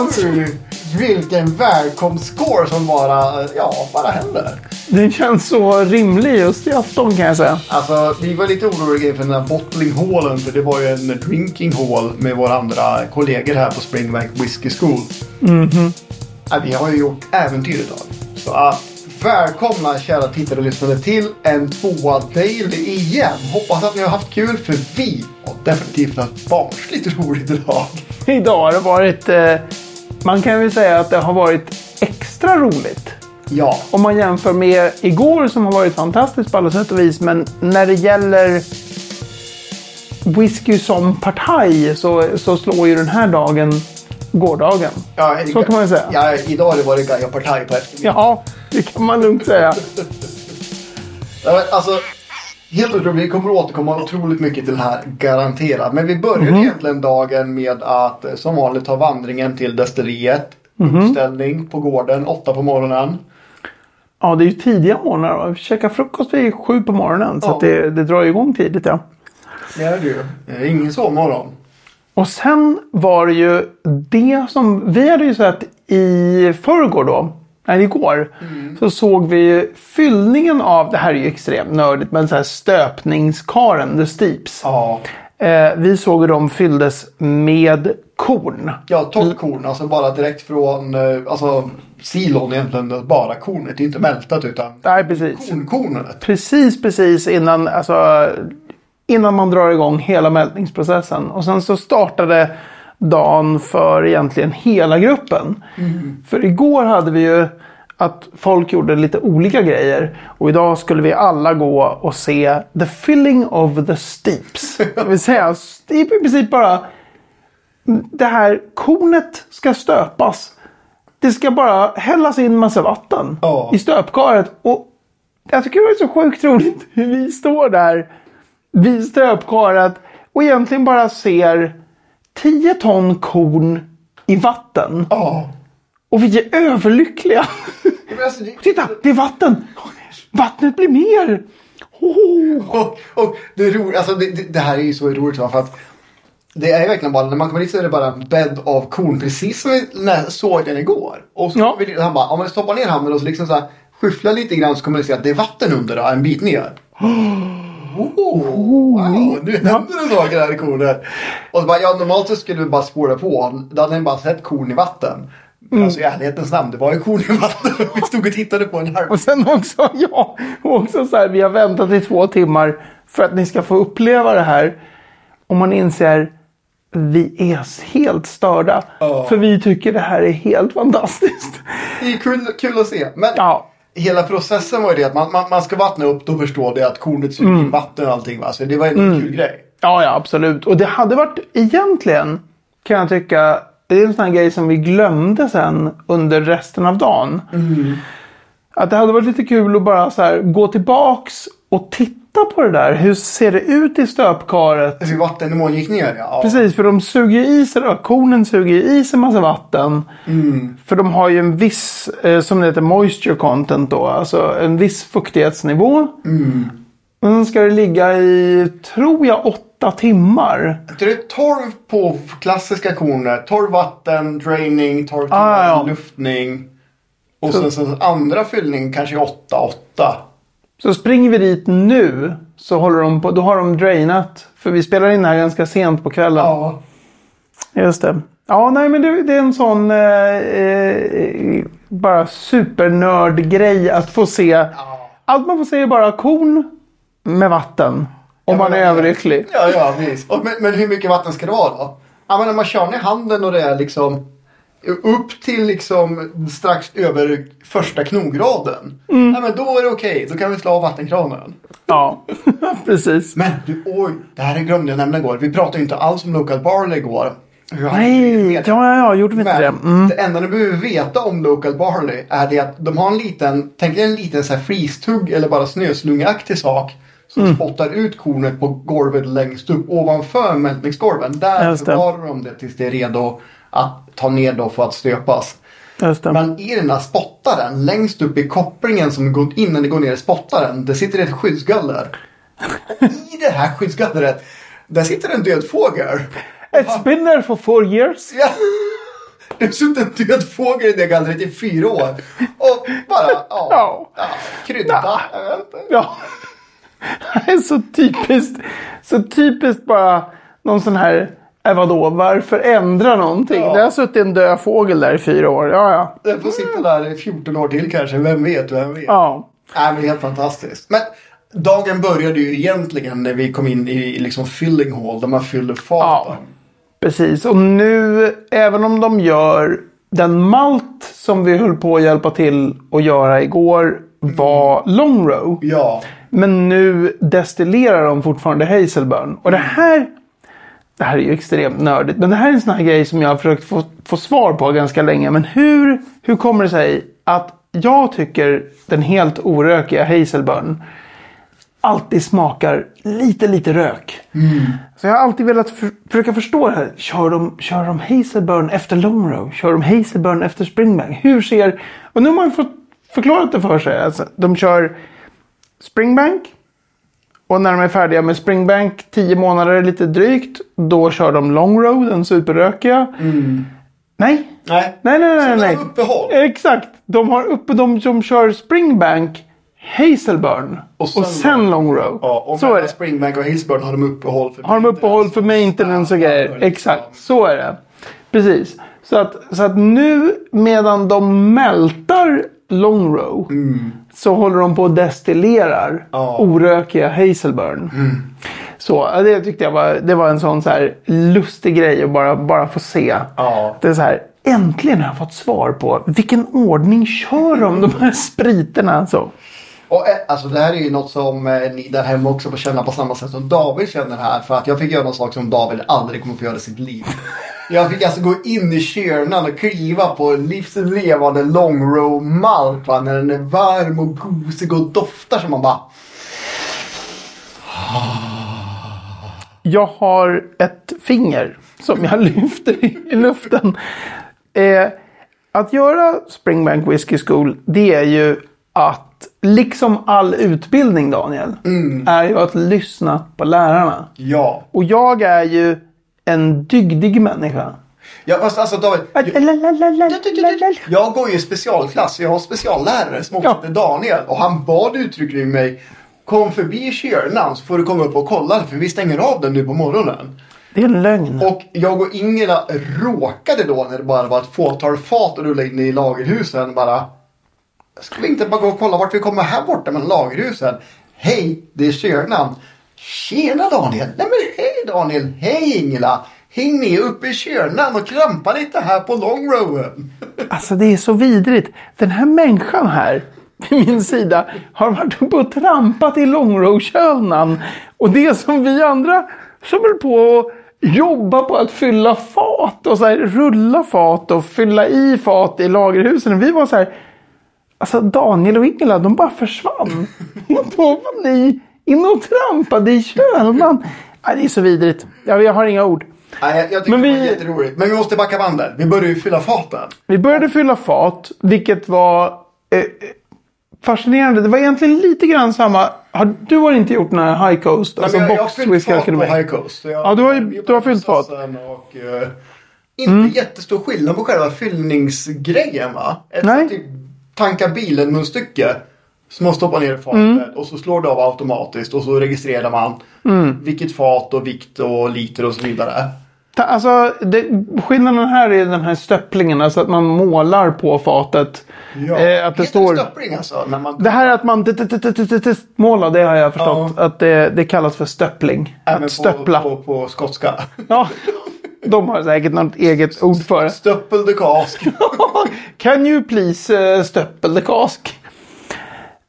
Oj, vilken välkomstscore som bara, ja, bara händer. den känns så rimlig just i afton kan jag säga. Alltså, vi var lite oroliga för den här bottling hallen för det var ju en drinking hall med våra andra kollegor här på Springbank Whiskey School. ja, vi har ju gjort äventyr idag. Så uh, välkomna kära tittare och lyssnare till en tvåa daily igen. Hoppas att ni har haft kul för vi har definitivt haft barnsligt roligt idag. Idag har det varit... Eh, man kan väl säga att det har varit extra roligt. Ja, Om man jämför med igår som har varit fantastiskt på alla sätt och vis. Men när det gäller whisky som partaj så, så slår ju den här dagen gårdagen. ja Så kan man säga. Ja, idag har det varit Gaia Partaj på eftermiddagen. Ja, det kan man lugnt säga. Alltså, helt otroligt. Vi kommer återkomma otroligt mycket till det här, garanterat. Men vi började Mhm. egentligen dagen med att eh, som vanligt ta vandringen till destilleriet. Mhm. Uppställning på gården, åtta på morgonen. Ja, det är ju tidiga morgnar. Vi käkar frukost vid sju på morgonen. Så Ja. det, det drar igång tidigt. Ja. Det är det ju. Eh, Ingen sovmorgon. Och sen var det ju det som vi hade ju sett i förrgår då. Nej, igår. Så såg vi fyllningen av, det här är ju extremt nördigt, men så här stöpningskaren, the steeps. Ja. Eh, vi såg hur de fylldes med korn. Ja, toppkorn. Alltså bara direkt från eh, alltså, silon egentligen. Bara kornet. Inte mältat utan Nej, precis. kornkornet. Precis, precis innan, alltså, innan man drar igång hela mältningsprocessen. Och sen så startade dagen för egentligen hela gruppen. För igår hade vi ju att folk gjorde lite olika grejer. Och idag skulle vi alla gå och se the filling of the steeps. Det vill säga, i princip bara det här kornet ska stöpas. Det ska bara hällas in massa vatten Ja. i stöpkaret. Och jag tycker det är så sjukt roligt hur vi står där vid stöpkaret och egentligen bara ser 10 ton korn i vatten. Ja. Och vi är överlyckliga. Alltså, det- Titta, det är vatten! Vattnet blir mer! Oh. Och, och det, är roligt, alltså det, det, här är ju så roligt för att det är verkligen bara, när man kommer dit så är det bara en bädd av korn. Precis som vi när jag såg den igår. Och så Ja. vill, han bara, om man stoppar ner handen och så liksom så här skyfflar lite grann så kommer du se att det är vatten under då, en bit ner. Oh, wow, nu händer det saker här i kornet. Och så bara, ja normalt så skulle vi bara spåra på. Då hade ni bara sett korn i vatten. Men alltså i ärlighetens namn, det var ju korn i vatten. Vi stod och tittade på en halv Och sen också, ja, och också så här, vi har väntat i två timmar för att ni ska få uppleva det här. Och man inser, vi är helt störda. Ja. För vi tycker det här är helt fantastiskt. Det är kul, kul att se. Men Ja, hela processen var ju det att man, man, man ska vattna upp, då förstår det att kornet suger in vatten och allting. Va? Så det var en kul grej. ja, ja, absolut. Och det hade varit egentligen, kan jag tycka, det är en sån här grej som vi glömde sen under resten av dagen. Att det hade varit lite kul att bara så här, gå tillbaks och titta på det där. Hur ser det ut i stöpkaret? Hur vattennivån gick ner ja. Precis, för de suger i sig, kornen suger i sig massa vatten. För de har ju en viss, eh, som det heter, moisture content då. Alltså en viss fuktighetsnivå. Men sen ska det ligga i, tror jag, åtta timmar. Det är 12 på klassiska kornet. 12 vatten, draining, 12 timmar Ah, ja. luftning. Och sen så andra fyllning kanske 8, 8. Så springer vi dit nu så håller de på, då har de drainat. För vi spelar in här ganska sent på kvällen. Ja. Just det. Ja, nej men det, det är en sån eh, eh, bara supernörd-grej att få se. Allt man får se är bara korn med vatten. Ja, man är överlycklig. Ja, ja, visst. Och, men, men hur mycket vatten ska det vara då? Ja, men när man kör ner handen och det är liksom upp till liksom strax över första knograden. Mm. Ja, men då är det okej. Då kan vi slå av vattenkranen. Ja, precis. Men du, oj, det här glömde jag nämna igår. Vi pratade ju inte alls om local barley igår. Nej, ja, ja, ja, gjorde vi inte det? Mm. det enda du behöver veta om local barley är det att de har en liten, tänk dig en liten så här freeze-tugg eller bara snöslungeaktig sak. Som Mm. spottar ut kornet på golvet längst upp ovanför mältningsgolven. Där förvarar de det tills det är redo att ta ner då för att stöpas. Men i den här spottaren, längst upp i kopplingen som går innan det går ner i spottaren, det sitter ett skyddsgaller. I det här skyddsgallret, där sitter en död fågel. It's been there for four years. Ja. Det har suttit en död fågel i det gallret i fyra år. Och bara, ja. Ja. ja krydda. Ja. Det är så typiskt. Så typiskt bara någon sån här, äh, vadå, varför ändra någonting? Ja. Det har suttit en död fågel där i fyra år. Ja, ja. Den får sitta där i 14 år till kanske. Vem vet, vem vet. Ja, Nej, men helt fantastiskt. Men dagen började ju egentligen när vi kom in i liksom filling hall där man fyller faten. precis. Och nu, även om de gör den malt som vi höll på att hjälpa till att göra igår var long row. Ja. Men nu destillerar de fortfarande hazelburn. Och det här, det här är ju extremt nördigt. Men det här är en sån här grej som jag har försökt få, få svar på ganska länge. Men hur, hur kommer det sig att jag tycker den helt orökiga hazelburn alltid smakar lite, lite rök. Så jag har alltid velat för, försöka förstå det här. Kör de, kör de hazelburn efter long row? Kör de hazelburn efter springbank? Hur ser... Och nu har man fått förklarat det för sig. Alltså, de kör springbank. Och när de är färdiga med springbank, 10 månader lite drygt, då kör de long row, den superrökiga. Nej, Nej. nej, nej, nej. Så nej. de har uppehåll. Exakt. De har uppe de som kör springbank, hazelburn och Och sen, sen- long row. Ja, och så är det. Springbank och Hillsburn har de uppehåll för Har de uppehåll för maintenance och grejer? Exakt, så är det. Precis. Så att, så att nu medan de mältar long row så håller de på och destillerar Ja. orökiga hazelburn. Så ja, det tyckte jag var, det var en sån så här lustig grej att bara, bara få se. Ja. Det är så här, äntligen har jag fått svar på vilken ordning kör de de här spriterna. Så. Och eh, alltså det här är ju något som eh, ni där hemma också får känna på samma sätt som David känner här. För att jag fick göra någon sak som David aldrig kommer få göra i sitt liv. Jag fick alltså gå in i kärnan och kliva på livslevande long row malt va, när den är varm och gosig och doftar som man bara... Jag har ett finger som jag lyfter i luften. Eh, att göra Springbank Whiskey School, det är ju att, liksom all utbildning Daniel, är ju att lyssna på lärarna. Ja. Och jag är ju en dygdig människa. ja fast alltså David. Jag, jag går ju i specialklass. Jag har speciallärare som också Ja. heter Daniel. Och han bad uttryckligen mig. Kom förbi kärnan så får du komma upp och kolla. För vi stänger av den nu på morgonen. Det är en lögn. Och jag och Ingela råkade då när det bara var ett fåtal fat att rulla in i lagerhusen bara. Ska vi inte bara gå och kolla vart vi kommer här borta med lagerhusen? Hej, det är kärnan. Tjena Daniel! Nej men hej Daniel! Hej Ingela! Häng med uppe i kärnan och krampa lite här på long rowen. Alltså det är så vidrigt. Den här människan här vid min sida har varit uppe och trampat i långrowkölnan. Och det som vi andra som höll på att jobba på att fylla fat och så här, rulla fat och fylla i fat i lagerhusen. Vi var så här. Alltså Daniel och Ingela de bara försvann. Och då var ni inne och trampade i kölnan. Nej, det är så vidrigt. Jag, jag har inga ord. Nej, jag, tycker Men det vi- var jätteroligt. Men vi måste backa bandet. Vi börjar ju fylla faten. Vi började fylla fat, vilket var eh, fascinerande. Det var egentligen lite grann samma. Har, du har inte gjort den här High Coast? Nej, alltså jag, jag har Box fyllt fat på. High Coast. Jag, Ja, du har ju- du har fyllt fat. Och, eh, inte jättestor skillnad på själva fyllningsgrejen va? Ett Nej. typ tanka bilen munstycke. Som man stoppar ner i fatet Mm. och så slår det av automatiskt och så registrerar man Mm. vilket fat och vikt och liter och så vidare. Ta, alltså, det, skillnaden här är den här stöpplingen. Alltså att man målar på fatet. Ja. Eh, att det står... stöppling alltså? När man... Det här att man målar, det har jag förstått. Att det, det kallas för stöppling. Även Att stöppla. På, på, på skotska. Ja, de har säkert något eget ord för det. Stöppel de kask. Can you please uh, stöppel the cask?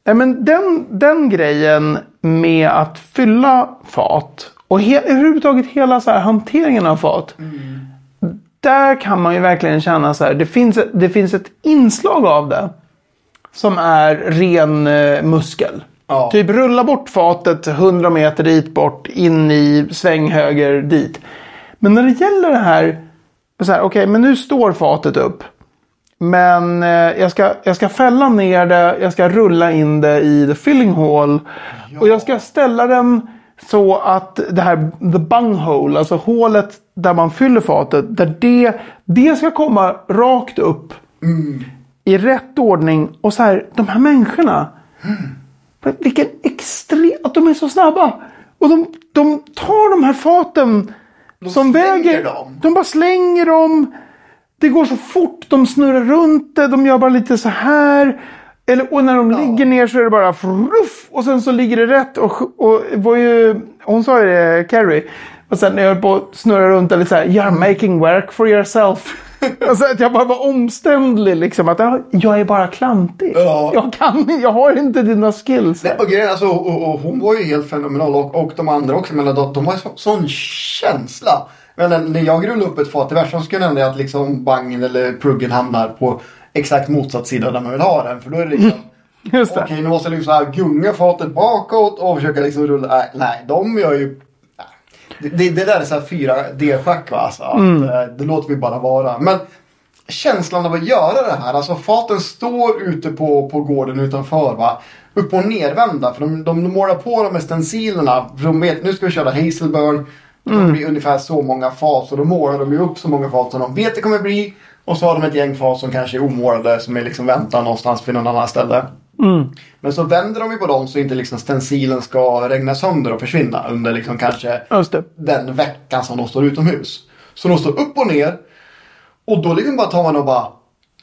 Nej, men den, den grejen med att fylla fat och he, överhuvudtaget hela så här hanteringen av fat. Där kan man ju verkligen känna så här. Det finns, det finns ett inslag av det. Som är ren eh, muskel. Ja. Typ rulla bort fatet 100 meter dit bort, in i sväng höger dit. Men när det gäller det här. så här Okej, men nu står fatet upp. Men eh, jag, ska, jag ska fälla ner det, jag ska rulla in det i the filling hall. Och jag ska ställa den så att det här the bunghole, alltså hålet där man fyller fatet. Där det, det ska komma rakt upp. I rätt ordning. Och så här, de här människorna. Vilken extrem... Att de är så snabba. Och de, de tar de här faten. som slänger väger... dem. De bara slänger dem. Det går så fort. De snurrar runt det. De gör bara lite så här. Eller, och när de ligger ner så är det bara fruff, Och sen så ligger det rätt. Och, och var ju, hon sa ju det, Carrie. Och sen när jag höll på att snurra runt lite så här. You're making work for yourself. alltså att jag bara var omständlig liksom. Att jag, jag är bara klantig. Ja. Jag kan jag har inte dina skills. Nej, och, grejen, alltså, och, och hon var ju helt fenomenal och, och de andra också. Men de, de har så, sån känsla. Men när- jag rullar upp ett fat, det värsta som skulle hända är att liksom bangen eller pluggen hamnar på exakt motsatt sida där man vill ha den. För då är det liksom Just det. Okej, nu måste jag liksom så gunga fatet bakåt och försöka liksom rulla. Nej, nej de gör ju... Det, det, det där är så här fyra D-schack va. Alltså, att, eh, det låter vi bara vara. Men känslan av att göra det här. Alltså faten står ute på, på gården utanför va. Upp och nervända. För de, de målar på dem med stencilerna. För de vet, nu ska vi köra Hazelburn. Det blir ungefär så många. Så då målar de ju upp så många fat som de vet det kommer bli. Och så har de ett gäng fat som kanske är omålade. Som är liksom väntar någonstans vid någon annan ställe. Men så vänder de ju på dem så inte liksom stencilen ska regna sönder och försvinna under liksom kanske den veckan som de står utomhus. Så de står upp och ner. Och då liksom bara tar man och bara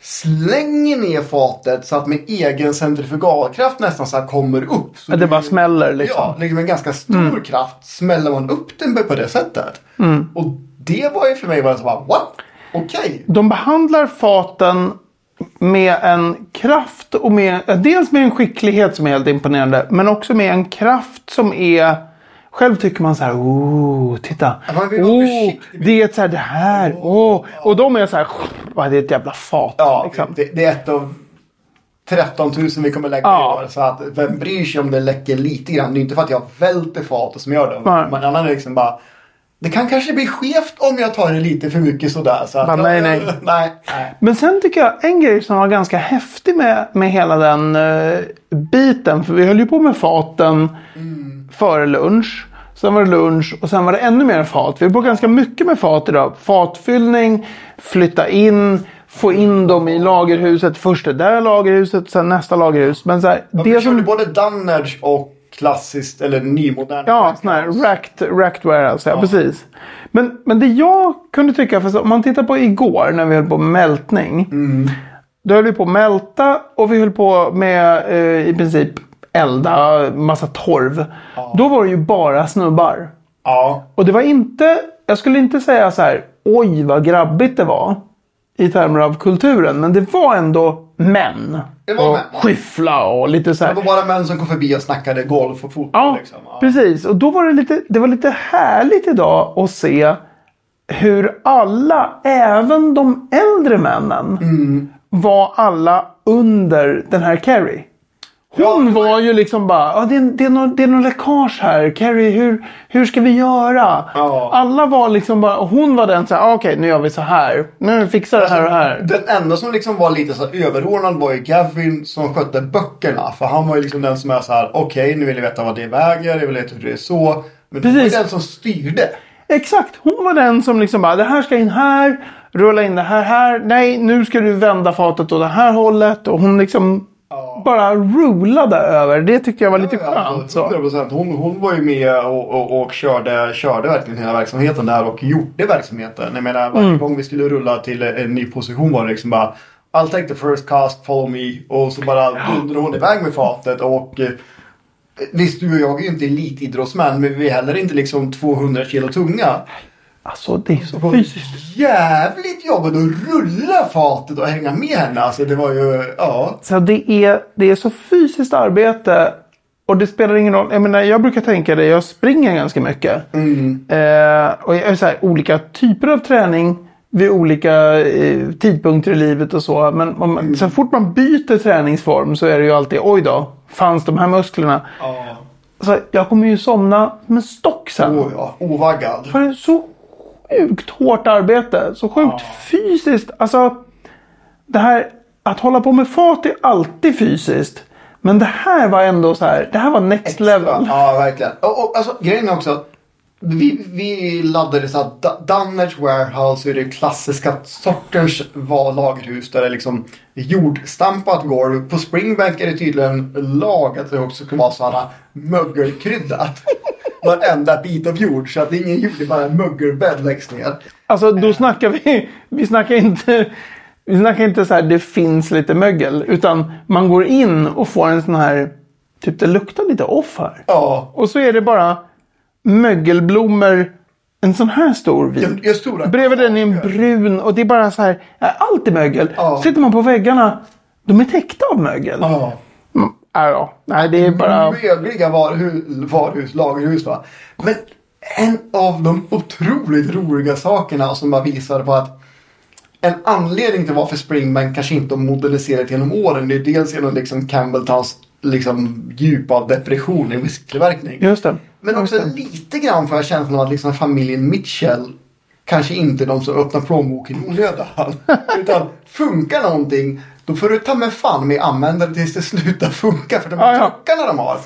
slänger ner fatet så att med egen centrifugalkraft nästan så här kommer upp. Så Att det bara smäller liksom. Ja, liksom med ganska stor kraft smäller man upp den på det sättet. Och det var ju för mig bara så bara what? Okej. De behandlar faten med en kraft och med, dels med en skicklighet som är helt imponerande. Men också med en kraft som är själv tycker man så här, oh, titta. Oh, det är ett så här, det här. Oh. Och de är så här, "Vad, det är ett jävla fat. Ja, liksom. det, det är ett av 13 000 vi kommer lägga Ja. i år. Så att vem bryr sig om det läcker lite grann. Det är inte för att jag välter fatet som gör det. Nej. Men annan är liksom bara. Det kan kanske bli skevt om jag tar det lite för mycket sådär. Så att, Bara, nej, nej. nej, nej. Men sen tycker jag en grej som var ganska häftig med, med hela den eh, biten. För vi höll ju på med faten före lunch. Sen var det lunch och sen var det ännu mer fat. Vi höll på ganska mycket med fat idag. Fatfyllning, flytta in, få in dem i lagerhuset. Först det där lagerhuset, sen nästa lagerhus. Men så här, Det det körde som... både Dunnage och klassiskt eller nymodernt. Ja, sån här racked, racked warehouse. Ja, precis. Men, men det jag kunde tycka, för om man tittar på igår när vi höll på med mältning. Då höll vi på att mälta och vi höll på med eh, i princip elda massa torv. Då var det ju bara snubbar. Ja. Och det var inte, jag skulle inte säga så här, oj vad grabbigt det var. I termer av kulturen. Men det var ändå män. Det var och män. skyffla och lite så här. Det var bara män som kom förbi och snackade golf och fotboll. Ja, liksom. ja. precis. Och då var det lite, det var lite härligt idag att se hur alla, även de äldre männen, Mm. var alla under den här Carrie. Hon var- var ju liksom bara, ah, det, är, det, är något, det är något läckage här. Carrie, hur, hur ska vi göra? Ja. Alla var liksom bara, och hon var den så här, ah, okej nu gör vi så här. Nu fixar det här och här. Den enda som liksom var lite så här överordnad var ju Gavin som skötte böckerna. För han var ju liksom den som är så här: okej nu vill jag veta vad det väger, jag vill veta hur det är så. Men det var ju Precis. den som styrde. Exakt, hon var den som liksom bara det här ska in här, rulla in det här här. Nej, nu ska du vända fatet åt det här hållet. Och hon liksom Ja. bara rulade över. Det tyckte jag var lite skönt. Alltså, Så. 100%. Hon, hon var ju med och, och, och körde, körde verkligen hela verksamheten där och gjorde verksamheten. Jag menar varje Mm. gång vi skulle rulla till en ny position var det liksom bara I'll take the first cast, follow me. Och så bara dundrade hon iväg med fatet och eh, Visst, du och jag är ju inte elitidrottsmän men vi är heller inte liksom 200 kilo tunga. Alltså det är så Det fysiskt. jävligt jobbigt att rulla fatet och hänga med henne. Alltså det var ju, ja. Så det är, det är så fysiskt arbete. Och det spelar ingen roll. Jag menar, jag brukar tänka det. Jag springer ganska mycket. Mm. Eh, och jag, så här, olika typer av träning vid olika eh, tidpunkter i livet och så. Men om, Mm. så fort man byter träningsform så är det ju alltid oj då. Fanns de här musklerna? ja. Så jag kommer ju somna med stock sen. Oh, ja. Ovaggad. För det är så sjukt hårt arbete. Så sjukt fysiskt. Alltså, det här att hålla på med fat är alltid fysiskt. Men det här var ändå så här. Det här var next level. Ja, verkligen. Och, och, alltså, grejen är också vi, vi laddade så att Dunnage Warehouse är det klassiska sortens lagerhus där det är liksom jordstampat golv. På Springbank är det tydligen lagat det också ska vara så här mögelkryddat. Varenda bit av jord så att det är ingen jord, det är bara en mögelbädd längst ner. Alltså då snackar vi, vi snackar inte, vi snackar inte så här det finns lite mögel. Utan man går in och får en sån här, typ det luktar lite off här. Ja, Och så är det bara mögelblommor, en sån här stor vid. jag, jag. Bredvid den är en brun och det är bara så här, allt är mögel. Ja. Sitter man på väggarna, de är täckta av mögel. Ja. Ja, ja. Nej, det är bara... Mögliga varuhus, varuhus, lagerhus va. Men en av de otroligt roliga sakerna som bara visar på att en anledning till varför Springbank kanske inte har moderniserat genom åren det är dels genom liksom Campbelltowns liksom djupa depression i whiskytillverkning. Just det. Men också det. lite grann får jag känslan av att liksom familjen Mitchell kanske inte är de som öppnar plånboken i onödan. Utan funkar någonting då får du ta med fan med använda det tills det slutar funka. För de här Ja, ja. truckarna de har.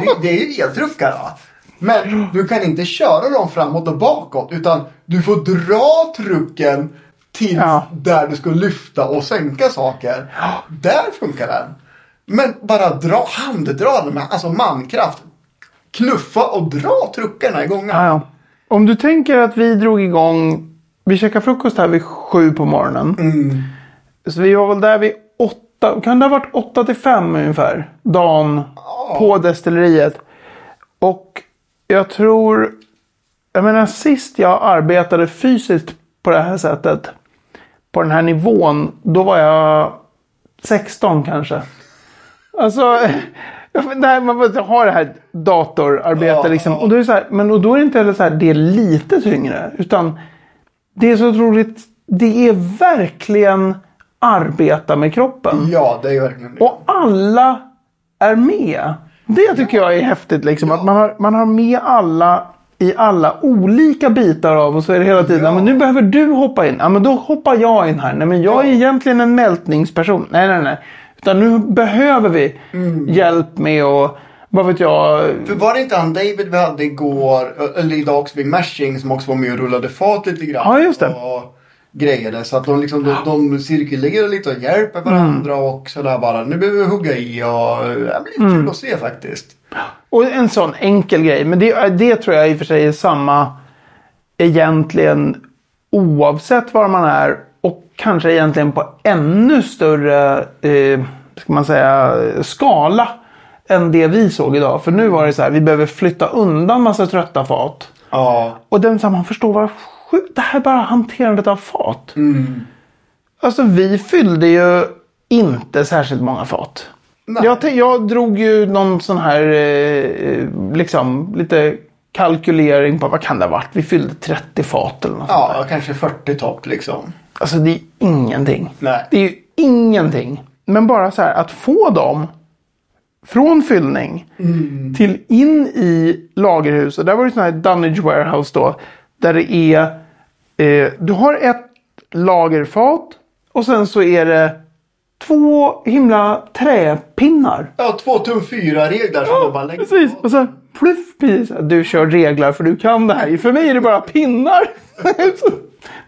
Det, det är ju eltruckar va. Men du kan inte köra dem framåt och bakåt. Utan du får dra trucken till Ja. där du ska lyfta och sänka saker. Där funkar den. Men bara dra, handdra den med alltså mankraft. Knuffa och dra truckarna igång. Ja, ja. Om du tänker att vi drog igång, vi käkade frukost här vid sju på morgonen. Mm. Så vi var väl där vid åtta, kan det ha varit åtta till fem ungefär? Dagen på destilleriet. Och jag tror, jag menar sist jag arbetade fysiskt på det här sättet. På den här nivån, då var jag 16 kanske. Alltså, nej, man måste ha det här datorarbetet liksom. Och då är det så här, men och då är det inte heller så här, det är lite tyngre. Utan det är så otroligt, det är verkligen arbeta med kroppen. Ja, det är verkligen det. Och alla är med. Det tycker jag är häftigt. Liksom, Att man har, man har med alla i alla olika bitar av och så är det hela tiden. Ja. Men nu behöver du hoppa in. Ja, men då hoppar jag in här. Nej, men jag är egentligen en mältningsperson. Nej, nej, nej. Utan nu behöver vi Mm. hjälp med att, vad vet jag. För var det inte han David vi hade igår, eller idag också vid Mashing som också var med och rullade fat lite grann. Ja, just det. Och grejade. Så att de, liksom, de, de cirkulerar lite och hjälper varandra Mm. och sådär bara. Nu behöver vi hugga i och det blir Mm. kul att se faktiskt. Och en sån enkel grej. Men det, det tror jag i och för sig är samma egentligen oavsett var man är. Och kanske egentligen på ännu större eh, ska man säga, skala än det vi såg idag. För nu var det så här, vi behöver flytta undan massa trötta fat. Ja. Och den som man förstår vad sjukt, det här är bara hanterandet av fat. Mm. Alltså vi fyllde ju inte särskilt många fat. Jag, jag drog ju någon sån här eh, liksom lite kalkylering på vad kan det ha varit? Vi fyllde 30 fat eller något sånt Ja, där. kanske 40 topp liksom. Alltså det är ingenting. Nej. Det är ju ingenting. Men bara så här att få dem från fyllning till in i lagerhuset. Där var det sån här Dunnage Warehouse då. Där det är, eh, du har ett lagerfat och sen så är det två himla träpinnar. Ja, två tum fyra regler som de bara lägger Precis. Och så pluff, precis. Du kör reglar för du kan det här. För mig är det bara pinnar.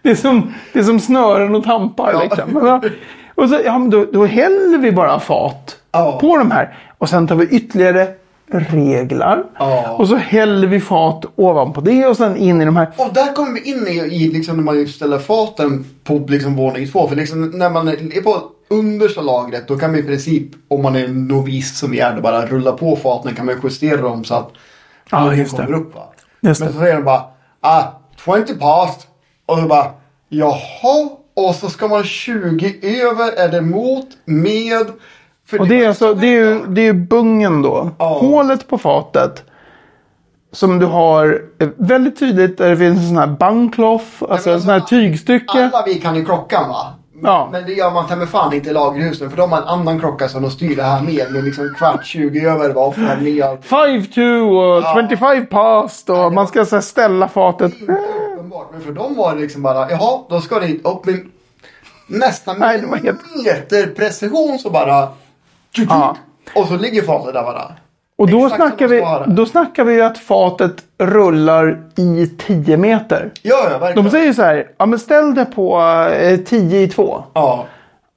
det, är som, det är som snören och tampar. Ja. Liksom. Och så, ja, men då, då häller vi bara fat Ja. på de här. Och sen tar vi ytterligare reglar. Ja. Och så häller vi fat ovanpå det och sen in i de här. Och där kommer vi in i, i liksom när man ställer faten på liksom våning två. För liksom när man är på understa lagret då kan man i princip, om man är novis som vi är, då bara rulla på faten kan man justera dem så att Ja, just det. kommer upp. Va? Just Men det. så säger de bara, ah, 20 past. Och så bara, jaha. Och så ska man 20 över, är det mot, med. För Och det är, alltså, så det är ju det är ju bungen då. Ja. Hålet på fatet. Som du har eh, väldigt tydligt där det finns en sån här bungcloth. Alltså en sån här alltså, tygstycke. Alla vi kan ju klockan va? Ja. Men det gör man ta med fan inte i lagerhusen. För de har en annan klocka som de styr det här med. Med liksom kvart 20 över fem nio. 5-2 och Ja. 25 past och det man ska så här, ställa fatet. Uppenbart. Men för dem var det liksom bara, jaha, då ska det upp med nästan Nej, helt- millimeter precision så bara. Ja. Och så ligger fatet där bara. Och då Exakt snackar, vi, då snackar vi att fatet rullar i 10 meter. Ja, ja, verkligen. De säger så här, ja men ställ det på eh, 10 i 2. Ja.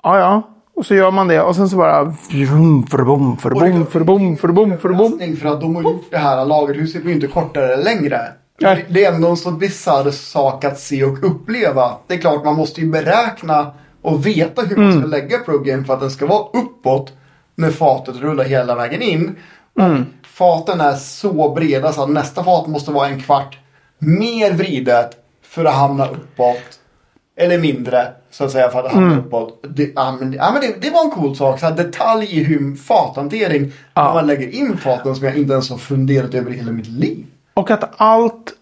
Ja, ja. Och så gör man det och sen så bara... Förbom, förbom, förbom, förbom, förbom. Överraskning För att de har gjort det här lagerhuset blir inte kortare eller längre. Nej. Det är ändå en så bisarr sak att se och uppleva. Det är klart man måste ju beräkna och veta hur man Mm. ska lägga pluggen för att den ska vara uppåt när fatet rullar hela vägen in. Och faten är så breda så att nästa fat måste vara en kvart mer vridet för att hamna uppåt. Eller mindre så att säga för att hamna Mm. uppåt. Det, ja, men, ja, men det, det var en cool sak. Så här, detalj i hur fathantering. När man lägger in faten som jag inte ens har funderat över i hela mitt liv. Och att allt...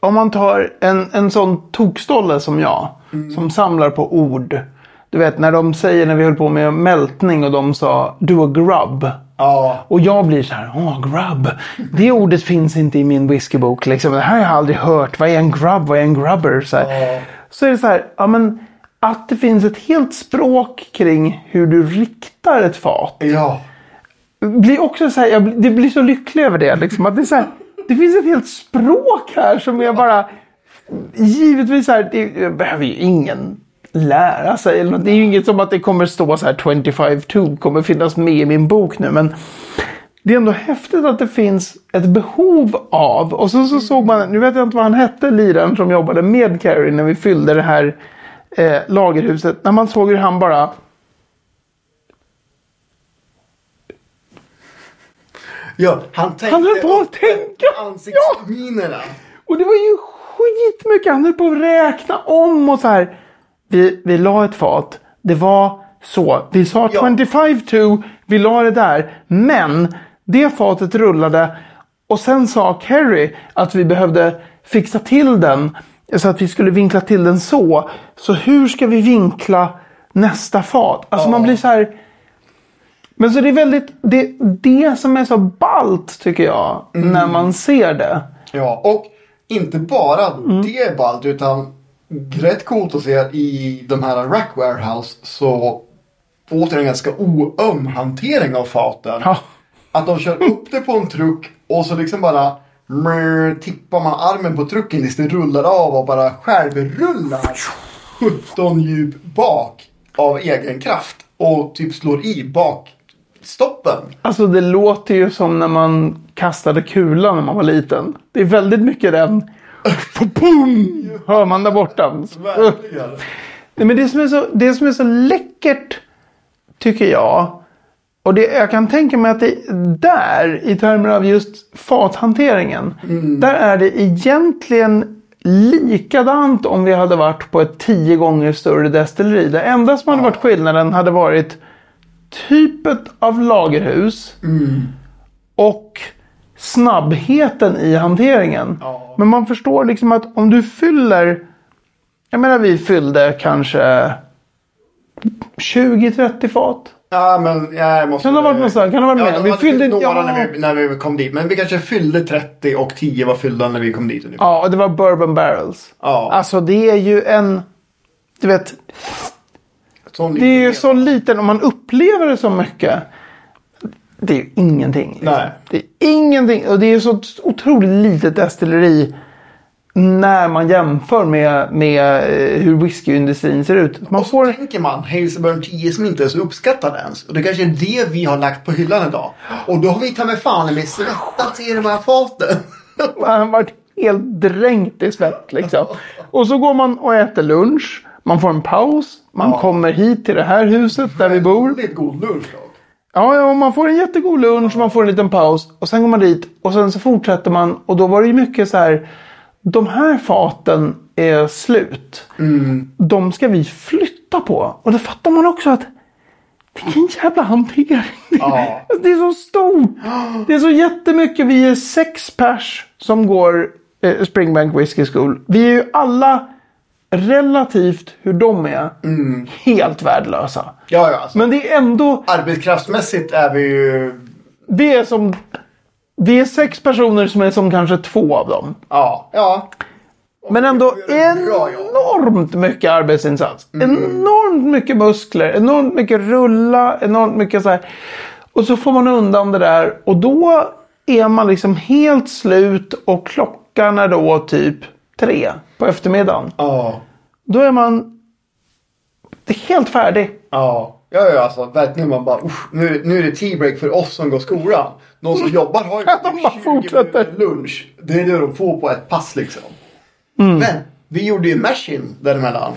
Om man tar en, en sån tokstolle som jag. Som samlar på ord. Du vet när de säger när vi höll på med mältning och de sa do a grub. Ja. Och jag blir så här, åh grub. Det ordet finns inte i min whiskybok. Liksom. Det här har jag aldrig hört. Vad är en grub? Vad är en grubber? Så. Ja. så är det så här, ja men att det finns ett helt språk kring hur du riktar ett fat. Ja. Blir också så här, jag det blir så lycklig över det. Liksom, att det, är så här, det finns ett helt språk här som är bara... Givetvis så här, det behöver ju ingen lära sig. Eller något. Det är ju inget som att det kommer stå så här 25-2 kommer finnas med i min bok nu. Men det är ändå häftigt att det finns ett behov av. Och så, så såg man, nu vet jag inte vad han hette, liraren som jobbade med Carrie när vi fyllde det här eh, lagerhuset. När man såg hur han bara ja. Han tänkte... Han höll på att tänka. Ansiktsminerna. Och det var ju skitmycket. Han höll på att räkna om och så här. Vi, vi la ett fat. Det var så. Vi sa Ja. 25-2. Vi la det där. Men det fatet rullade. Och sen sa Kerry att vi behövde fixa till den. Så att vi skulle vinkla till den så. Så hur ska vi vinkla nästa fat? Alltså man blir så här. Men så det är väldigt, det, det som är så ballt tycker jag. När man ser det. Ja, och inte bara Mm. det är ballt utan rätt coolt att se i de här Rack Warehouse så återigen ganska oöm hantering av faten. Ja. Att de kör upp det på en truck och så liksom bara mrr, tippar man armen på trucken tills det rullar av och bara självrullar 17 djup bak av egen kraft och typ slår i bakstoppen. Alltså det låter ju som när man kastade kulan när man var liten. Det är väldigt mycket den. Boom! Hör man där borta. Verkligen. Nej, men det som, är så, det som är så läckert tycker jag. Och det, jag kan tänka mig att det där i termer av just fathanteringen. Där är det egentligen likadant om vi hade varit på ett tio gånger större destilleri. Det enda som hade varit skillnaden hade varit typet av lagerhus. Och snabbheten i hanteringen. Ja. Men man förstår liksom att om du fyller. Jag menar vi fyllde kanske 20-30 fat. Ja, men jag måste... Kan det ha varit någonstans? Kan det ha varit Ja, mer? Vi hade fyllde- några ja. när, vi, när vi kom dit. Men vi kanske fyllde 30 och 10 var fyllda när vi kom dit ungefär. Ja, och det var bourbon barrels. Ja. Alltså det är ju en... Du vet, det är ju så liten och man upplever det så mycket. Det är ju ingenting. liksom. Nej. Det är ingenting. Och det är ju så otroligt litet destilleri. När man jämför med, med eh, hur whiskyindustrin ser ut. Man Och så får... tänker man Hazelburn 10 som inte är så uppskattad ens. Och det kanske är det vi har lagt på hyllan idag. Och då har vi ta med fan med svettats i de här faten. Man har varit helt dränkt i svett liksom. Och så går man och äter lunch. Man får en paus. Man Ja. kommer hit till det här huset där vi bor. Väldigt god lunch dock. Ja, ja, man får en jättegod lunch, man får en liten paus och sen går man dit och sen så fortsätter man och då var det ju mycket så här. De här faten är slut. De ska vi flytta på. Och då fattar man också att vilken jävla hantering. Ja. Det är så stort. Det är så jättemycket. Vi är sex pers som går eh, Springbank Whiskey School. Vi är ju alla relativt hur de är helt värdelösa. Ja, ja. Alltså. Men det är ändå Arbetskraftsmässigt är vi ju... det är som... Vi är sex personer som är som kanske två av dem. Ja. Ja. Men ändå enormt mycket arbetsinsats. Enormt mycket muskler, enormt mycket rulla, enormt mycket så här. Och så får man undan det där och då är man liksom helt slut och klockan är då typ tre på eftermiddagen. Ja. Då är man det är helt färdig. Ja. Ja, ja, alltså verkligen man bara usch, nu, nu är det tea-break för oss som går skolan. De som jobbar har ju de bara 20 fortsätter. minuter lunch. Det är det de får på ett pass liksom. Mm. Men vi gjorde ju mashing däremellan.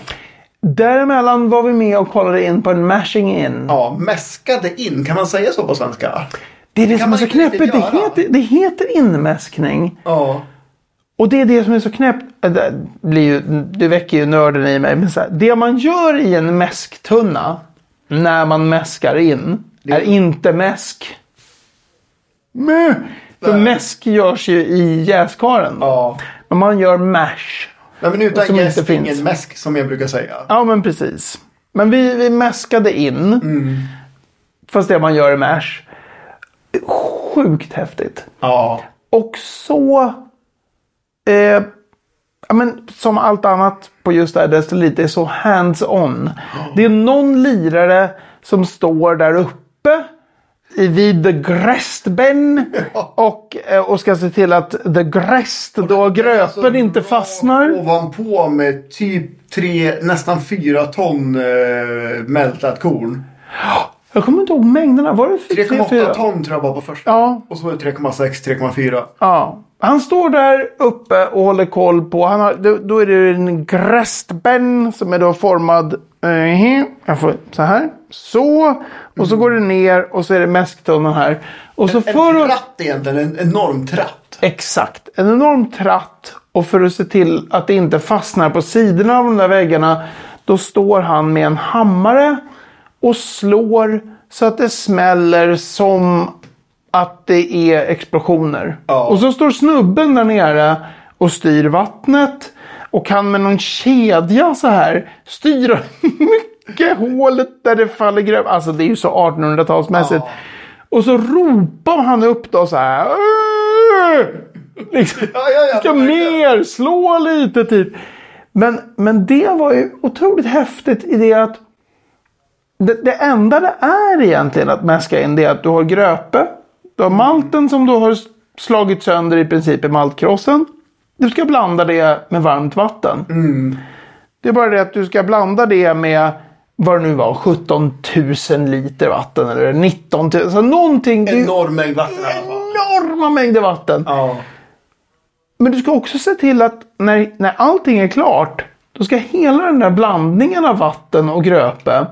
Däremellan var vi med och kollade in på en mashing in. Ja, mäskade in. Kan man säga så på svenska? Det är det kan som är så knäppigt. Det heter, det heter inmäskning. Ja. Och det är det som är så knäppt. äh, Det, blir ju, det väcker ju nörden i mig. Men så här, det man gör i en mäsktunna när man mäskar in är inte mäsk. Mö! För mäsk görs ju i jäskaren. Ja. Men man gör mash. Nej, men utan Som inte jäst, finns. ingen mäsk som jag brukar säga. Ja men precis. Men vi, vi mäskade in. Mm. Fast det man gör i mash. Sjukt häftigt. Ja. Och så... Eh, ja, men som allt annat på just det här destillit, det är så hands-on. Det är någon lirare som står där uppe vid the grästben och, eh, och ska se till att the gräst, då gröpen Alltså, inte fastnar. Ovanpå med typ tre, nästan fyra ton eh, mältat korn. Jag kommer inte ihåg mängderna. Var det 3, 3,8 4? ton tror jag var på första. Ja, Och så var det 3,6, 3,4. Ja. Han står där uppe och håller koll på. Han har, då, då är det en grästben som är då formad. eh, jag får så här. Så. Och så går det ner och så är det mäsktunnan här. Och så En för att, tratt egentligen, en enorm tratt. Exakt. En enorm tratt. Och för att se till att det inte fastnar på sidorna av de där väggarna. Då står han med en hammare. Och slår så att det smäller som att det är explosioner. Ja. Och så står snubben där nere och styr vattnet. Och kan med någon kedja så här styra mycket hålet där det faller gröp. Alltså det är ju så 1800-talsmässigt. Ja. Och så ropar han upp då så här. Liksom, Ja, ja, ja, ska mer, slå lite typ. Men, men det var ju otroligt häftigt i det att det, det enda det är egentligen att mäska in det är att du har gröpe. Du har malten som du har slagit sönder i princip i maltkrossen. Du ska blanda det med varmt vatten. Det är bara det att du ska blanda det med vad det nu var, 17 000 liter vatten eller 19 000. Så någonting. Enorm mängd vatten i alla fall. enorma mängder vatten. Ja. Men du ska också se till att när, när allting är klart. Då ska hela den där blandningen av vatten och gröpe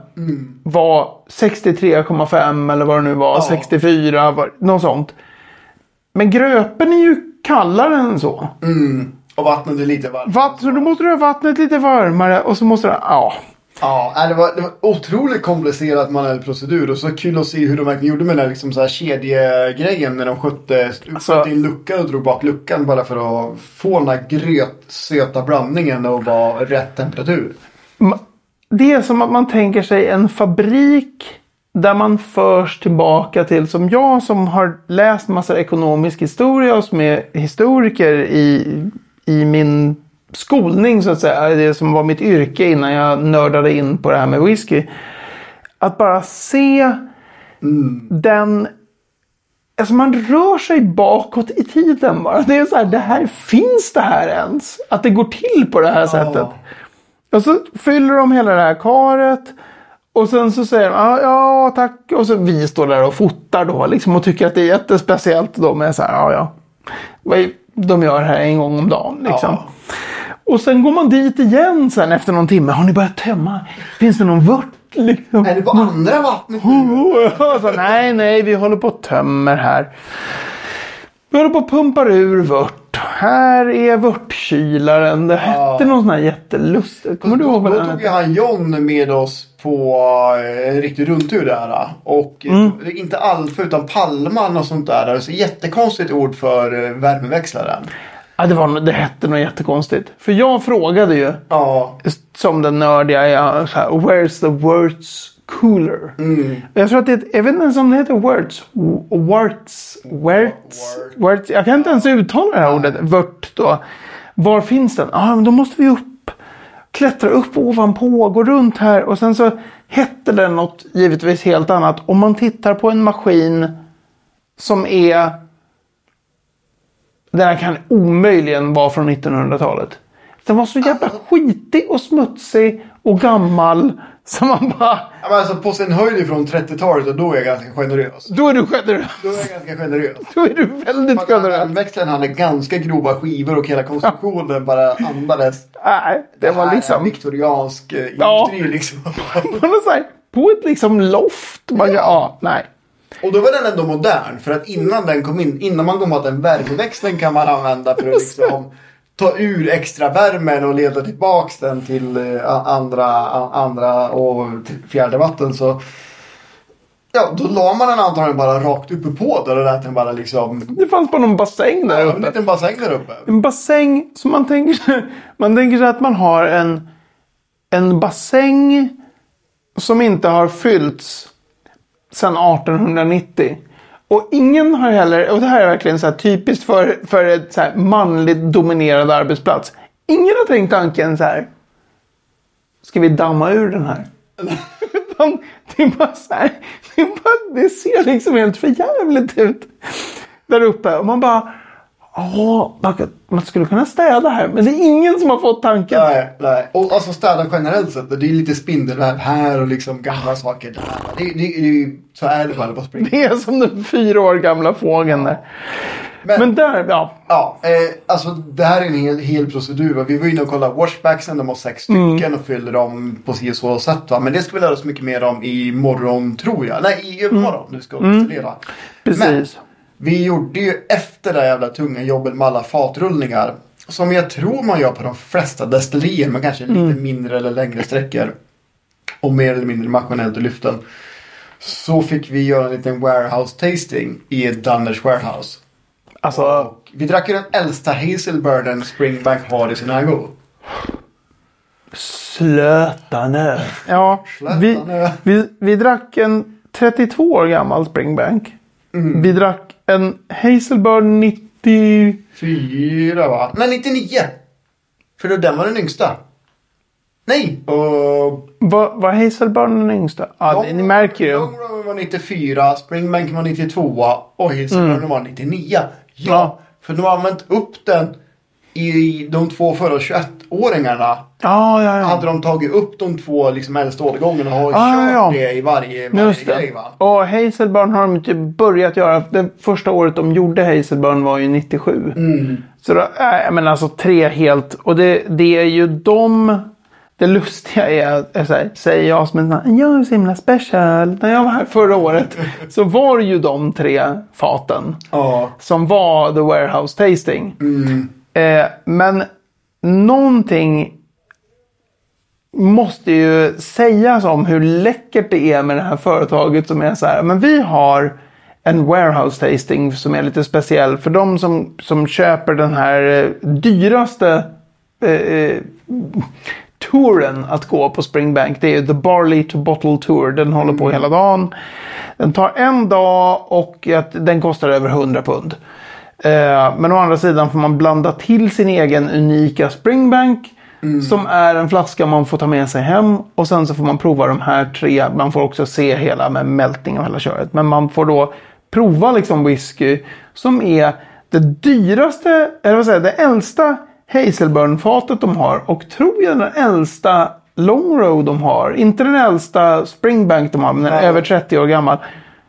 vara 63,5 eller vad det nu var. Ja. 64, var, något sånt. Men gröpen är ju kallare än så. Mm. Och vattnet är lite varmt. Vatt, så då måste du ha vattnet lite varmare och så måste du... Ja. Ja, det var, det var otroligt komplicerat manuell procedur och så kul att se hur de verkligen gjorde med den här liksom så här kedjegrejen när de skötte, Alltså- skötte in luckan och drog bak luckan bara för att få den här grötsöta blandningen och vara rätt temperatur. Det är som att man tänker sig en fabrik där man förs tillbaka till, som jag som har läst massa ekonomisk historia och som är historiker i, i min skolning så att säga, det som var mitt yrke innan jag nördade in på det här med whisky. Att bara se den Alltså man rör sig bakåt i tiden bara. Det är så här, det här, finns det här ens? Att det går till på det här sättet. Och så fyller de hela det här karet. Och sen så säger de ja, ja tack. Och så vi står där och fotar då liksom och tycker att det är jättespeciellt. Då med så här, ja ja. Vad är- De gör det här en gång om dagen liksom. Ja. Och sen går man dit igen sen efter någon timme. Har ni börjat tömma? Finns det någon vört? Liksom? Är det på andra vattnet nu? Så, nej, nej, vi håller på och tömmer här. Vi håller på och pumpar ur vört. Här är vörtkylaren. Det hette någon sån här jättelustigt. Kommer du ihåg vad Då den tog hette? ju han John med oss på eh, en riktig rundtur där. Och Mm. eh, inte Alfa utan Palman och sånt där. Så jättekonstigt ord för eh, värmeväxlaren. Ja, det, var, det hette något jättekonstigt. För jag frågade ju, Ja. som den nördiga jag är, så här, Where's the words cooler? Jag tror att det jag vet inte ens om det heter words. Words. Words. Words. Jag kan inte ens uttala det här ordet. Vört då. Var finns den? Ja, men då måste vi upp. Klättra upp ovanpå, gå runt här. Och sen så hette den något givetvis helt annat. Om man tittar på en maskin som är Den här kan omöjligen vara från 1900-talet. Den var så jävla skitig och smutsig och gammal. Så man bara... Ja, men alltså på sin höjd från 30-talet och då är jag ganska generös. Då är du generös. Då är jag ganska generös. Då är du väldigt Fast generös. Växeln hade ganska grova skivor och hela konstruktionen bara andades. Nej, det var här är liksom... viktoriansk eh, Ja. industri liksom. På ett liksom loft. Man, ja. ja, nej. Och då var den ändå modern. För att innan den kom in, innan man kom på att en värmeväxling kan man använda för att liksom ta ur extra värmen och leda tillbaks den till eh, andra, andra och fjärde vatten så Ja, då la man den antagligen bara rakt uppe på där och lät den bara liksom... Det fanns bara någon bassäng där Ja, en uppe. liten bassäng där uppe. En bassäng som man tänker sig, man tänker sig att man har en, en bassäng som inte har fyllts sedan 1890. Och ingen har heller, och det här är verkligen så här typiskt för, för ett så här manligt dominerad arbetsplats. Ingen har tänkt tanken så här. Ska vi damma ur den här? Utan det är bara så här. Det, bara, det ser liksom helt förjävligt ut. Där uppe. Och man bara. Ja, man- skulle kunna städa här. Men det är ingen som har fått tanken. Nej, nej. Och alltså städa generellt sett. Det är lite spindelväv här och liksom gamla saker där. Det, det, det, så är det bara på spring. Det är som den fyra år gamla fågeln där. Men- Men där, ja. Ja, eh, alltså det här är en hel, hel procedur. Vi var inne och kollade washbacksen. De har sex stycken och fyller dem på si och så sätt. Va? Men det ska vi lära oss mycket mer om i morgon tror jag. Nej, i övermorgon. Nu ska vi installera. Men Precis. Vi gjorde ju efter det jävla tunga jobbet med alla fatrullningar. Som jag tror man gör på de flesta destillerier. Men kanske lite mindre eller längre sträckor. Och mer eller mindre maskinellt i lyften. Så fick vi göra en liten warehouse tasting i ett Dunners warehouse. Alltså, Och vi drack ju den äldsta Hazelburden Springbank har i sin ägo. Slötanö. Ja, vi, vi, vi drack en 32 år gammal Springbank. Vi drack en Hazelbird 90... Fyra va? Nej 99! För då den var den yngsta. Nej! Och... Var, var Hazelbird den yngsta? Ja, det, ni märker ju. Long Road var 94, Springbank var 92 och Hazelburden var 99. Ja, Ja. för de har använt upp den i de två förra 21-åringarna. Ja, ja, ja. Hade de tagit upp de två liksom äldsta årgångarna och Ja, kört ja, det i varje, varje Just grej va? Och Hazelburn har de typ börjat göra. Det första året de gjorde Hazelburn var ju 97. Så då, äh, men alltså tre helt. Och det, det är ju de. Det lustiga är, är så här, säger jag som en sån jag är så himla special. När jag var här förra året så var ju de tre faten. Ja. Som var the warehouse tasting. Eh, men någonting måste ju sägas om hur läckert det är med det här företaget som är så här. Men vi har en warehouse tasting som är lite speciell. För de som, som köper den här eh, dyraste eh, eh, touren att gå på Springbank. Det är The Barley to Bottle Tour. Den håller på hela dagen. Den tar en dag och den kostar över 100 pund. Eh, Men å andra sidan får man blanda till sin egen unika Springbank. Som är en flaska man får ta med sig hem. Och sen så får man prova de här tre. Man får också se hela med mältning och hela köret. Men man får då prova liksom whisky. Som är det dyraste, eller vad säger det äldsta Hazelburn-fatet de har. Och tror jag den äldsta Long Road de har. Inte den äldsta Springbank de har, men den är över 30 år gammal.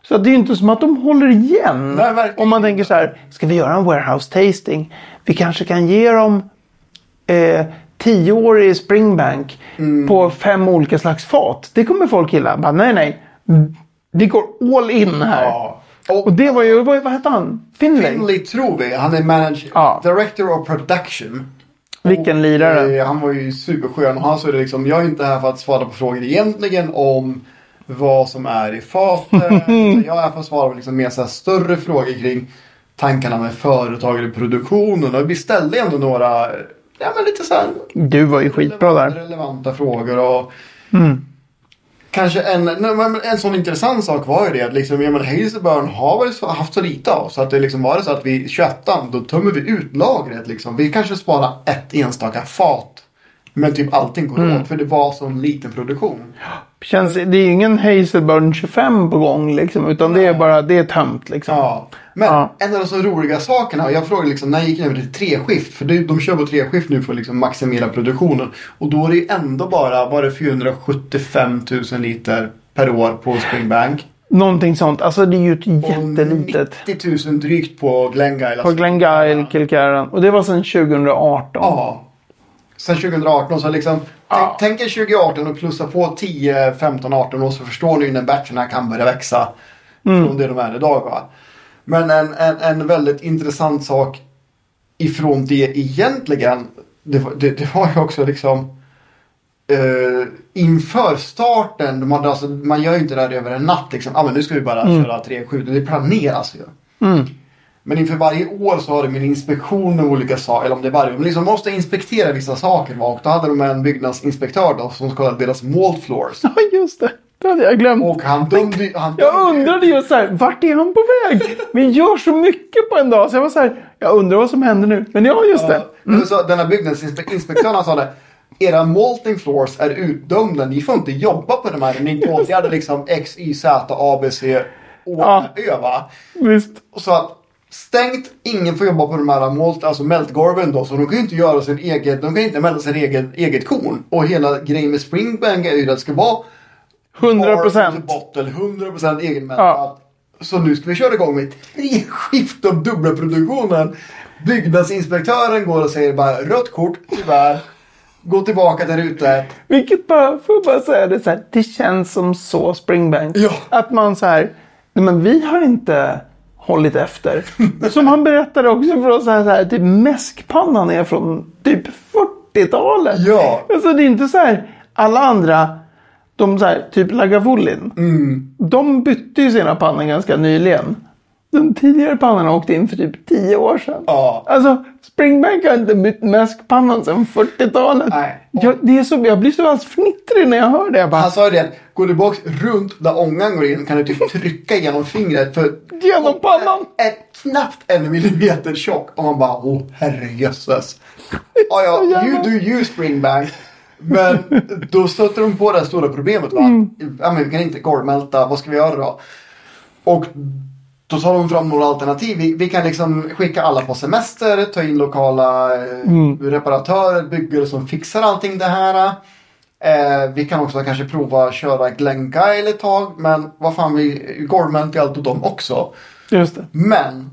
Så det är ju inte som att de håller igen. Nej, Om man tänker så här, ska vi göra en warehouse tasting? Vi kanske kan ge dem eh, tioårig Springbank Mm. på fem olika slags fat. Det kommer folk gilla. Bara, nej, nej. Vi går all in här. Ja. Och det var ju, vad, vad hette han? Finlay? Finley tror vi. Han är manager, Ja. director of production. Vilken Och, lirare. eh, Han var ju superskön. Och han sa det liksom, jag är inte här för att svara på frågor egentligen om vad som är i fatet. jag att svara på liksom mer så större frågor kring tankarna med företag eller produktionen. Och vi ställde ändå några, ja men lite så här Du var ju skitbra relevanta, där. relevanta frågor. Och Mm. Kanske en, en sån intressant sak var ju det att liksom, ja, men Hazelburn har väl haft så lite av. Så att det liksom var det så att vi 21 då tömmer vi ut lagret liksom. Vi kanske sparar ett enstaka fat. Men typ allting går Mm. åt för det var sån liten produktion. Känns, det är ju ingen Hazelburn 25 på gång liksom. Utan det är bara, det är tömt liksom. Ja. Men Ja. en av de så roliga sakerna, och jag frågade liksom när jag gick över till treskift, för det, de kör på treskift nu för att liksom maximera produktionen. Och då är det ju ändå bara, var det 475 000 liter per år på Springbank. Någonting sånt. Alltså det är ju ett jättelitet. 90 000 drygt på Glengyle. På Glengyle, Kilcarran. Och det var sedan 2018. Ja. Sen 2018 så liksom. Ja. Tänk, er 2018 och plussa på 10, 15, 18 år så förstår ni när batcherna kan börja växa. Mm. Från det de är idag va. Men en, en, en väldigt intressant sak ifrån det egentligen. Det, det, det var ju också liksom. Uh, inför starten, man, alltså, man gör ju inte det här över en natt liksom. Ah, men nu ska vi bara köra 3-7. Det planeras ju. Mm. Men inför varje år så har de en inspektion med olika saker. Eller om det är varje år. Men liksom måste inspektera vissa saker. Va? Och då hade de en byggnadsinspektör då, som kollade deras mold floors. Ja, just det. Det hade jag glömt. Och han dömde han Jag dömde- undrade ju så här, vart är han på väg? Vi gör så mycket på en dag. Så jag var så här, jag undrar vad som händer nu. Men ja, just det. Ja, så den här byggnadsinspektören sa det. Era molting floors är utdömda. Ni får inte jobba på de här. Ni åtgärdar liksom X, Y, Z, A, B, C, Å, Ja. Ö va. Visst. Så att stängt, ingen får jobba på de här malt, alltså mältgolven då. Så de kan ju inte göra sin eget, de kan inte mälta sin egen, eget korn. Och hela grejen med Springbank är ju att det ska vara 100 bar to procent. Bottle, 100% egenmältat. Ja. Så nu ska vi köra igång med tre skift av dubbla produktionen. Byggnadsinspektören går och säger bara rött kort, tyvärr. Gå tillbaka där ute. Vilket bara, får jag bara säga det så här, det känns som så Springbank. Ja. Att man så här, nej men vi har inte hållit efter. Som han berättade också för oss, så här, så här, typ mäskpannan är från typ 40-talet. Ja. Alltså det är inte så här, alla andra, de så här, typ Lagavulin. Mm. De bytte ju sina pannor ganska nyligen. De tidigare pannorna åkte in för typ 10 år sedan. Ja. Alltså, Springbank har inte bytt mäskpannan sedan 40-talet. Nej. Jag, det är så, jag blir så alldeles fnittrig när jag hör det. Jag bara, Han sa ju det, går du bak runt där ångan går in kan du typ trycka genom fingret. För Genom pannan? är knappt en millimeter tjock. Och man bara, åh herrejösses. Ja, ja, you do you Springbank. Men då stöter de på det stora problemet va. Mm. Ja, men vi kan inte golvmälta, vad ska vi göra då? Och då tar de fram några alternativ. Vi, vi kan liksom skicka alla på semester, ta in lokala eh, Mm. reparatörer, byggare som fixar allting det här. Eh, vi kan också kanske prova att köra Glengyle ett tag. Men vad fan, vi golvmälter ju allt åt dem också. just det. Men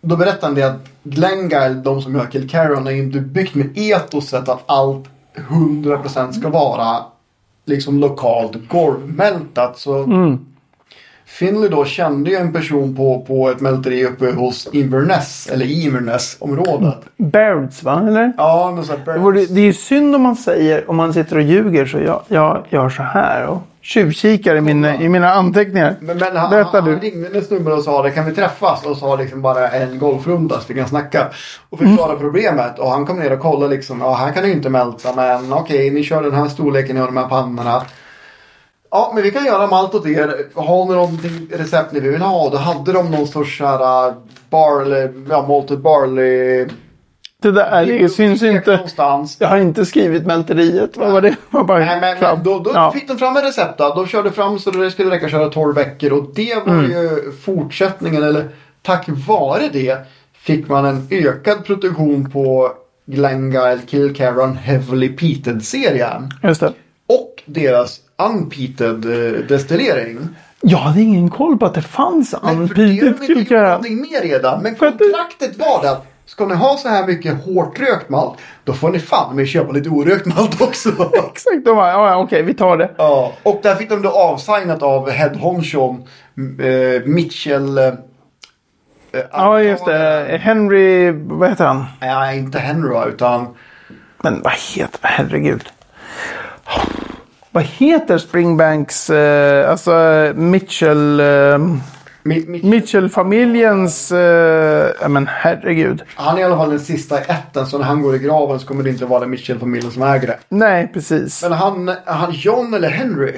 då berättade han det att Glengyle, de som gör Kilcarron, är ju inte byggt med etoset att allt 100% ska vara liksom lokalt golvmältat. Så Mm. Finley då kände ju en person på, på ett mälteri uppe hos Inverness, eller Inverness-området. Bairds va, eller? Ja, någon sån Det, här vore, det är ju synd om man säger, om man sitter och ljuger så jag, jag gör så här och tjuvkikar i, min, i mina anteckningar. Men, men han, Berätta han du. ringde en snubbe och sa det kan vi träffas och sa liksom bara en golfrunda så vi kan snacka. Och förklara Mm. problemet och han kom ner och kollade liksom. Ja här kan ju inte mälta men okej ni kör den här storleken, ni har de här pannorna. Ja men vi kan göra malt åt er. Har ni någonting recept ni vill ha? Då hade de någon sorts såhär uh, barley, ja malted barley. Det där det syns inte. Någonstans. Jag har inte skrivit mälteriet. Vad var det? Var bara Nej, men, men då, då ja. fick de fram en recept. Då. De körde fram så det skulle räcka att köra 12 veckor. Och det var Mm. ju fortsättningen. Eller tack vare det fick man en ökad produktion på Glengyle Kilcarron Heavily Peated-serien. Just det. Och deras Unpeated eh, destillering. Jag hade ingen koll på att det fanns Men för det har de unpeated inte gjort mer redan. Men kontraktet var det att ska ni ha så här mycket hårt rökt malt. Då får ni fan med köpa lite orökt malt också. Exakt, de bara, ja, okej, vi tar det. Ja, och där fick de då avsignat av Head Honchon eh, Mitchell. Eh, Ja, just det. Henry, vad heter han? Nej, inte Henry utan Men vad heter, herregud. Vad heter Springbanks, eh, alltså Mitchell, eh, Mi- Mitchell. Mitchell-familjens, eh, men herregud. Han är i alla fall den sista i ätten så när han går i graven så kommer det inte vara Mitchell-familjen som äger det. Nej, precis. Men han, han John eller Henry?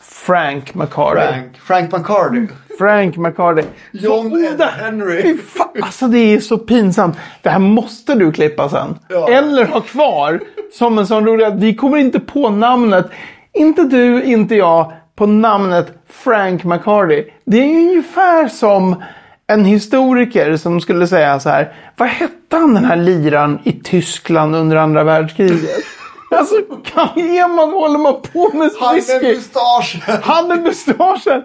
Frank McCarty. Frank, Frank. Frank McCarty. Frank McCarty. John oh, det- Henry. Fan, alltså det är så pinsamt. Det här måste du klippa sen. Ja. Eller ha kvar som en sån rolig att vi kommer inte på namnet. Inte du, inte jag, på namnet Frank McCarty. Det är ungefär som en historiker som skulle säga så här. Vad hette han den här liran i Tyskland under andra världskriget? Alltså, kan man håller man på med Han whisky? med mustaschen! Han med mustaschen!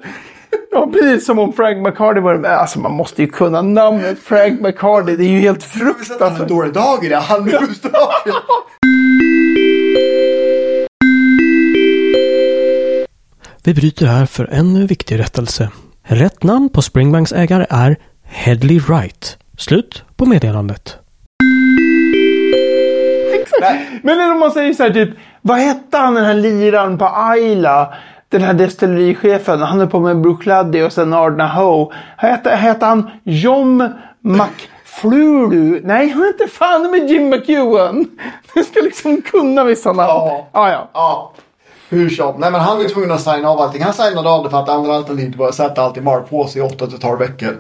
Ja, precis som om Frank McCarthy var med. Alltså man måste ju kunna namnet Frank McCarthy. Det är ju helt sett han en fruktansvärt. dålig dag i det. Han! Vi bryter här för en viktig rättelse. Rätt namn på Springbanks ägare är Headley Wright. Slut på meddelandet. Nej. Men om man säger så här typ. Vad hette han den här liran på Ayla? Den här destillerichefen. Han är på med Brooklady och sen Ardna Ho. Hette, hette han John McFluru? Nej, han hette fan med Jim McEwan. Du ska liksom kunna vissa namn. Ja. Ah, ja. Ja, hur som. Nej men han var tvungen att signa av allting. Han signade av det för att andra alternativet var att sätta allt i malpåse i 8-12 veckor.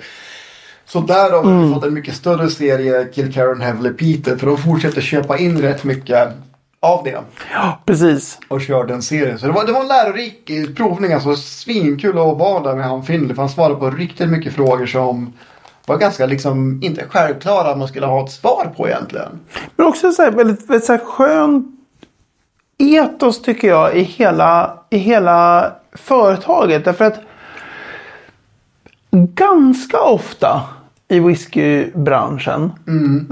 Så där har vi fått en mycket större serie Kill Karen Heavily Peter. För de fortsätter köpa in rätt mycket av det. ja, precis. Och kör den serien. Så det var, det var en lärorik eh, provning. Alltså svinkul att vara där med han Finley. För han svarade på riktigt mycket frågor som var ganska liksom inte självklara att man skulle ha ett svar på egentligen. Men också så här, väldigt, väldigt så här skön etos tycker jag i hela, i hela företaget. Därför att ganska ofta i whiskybranschen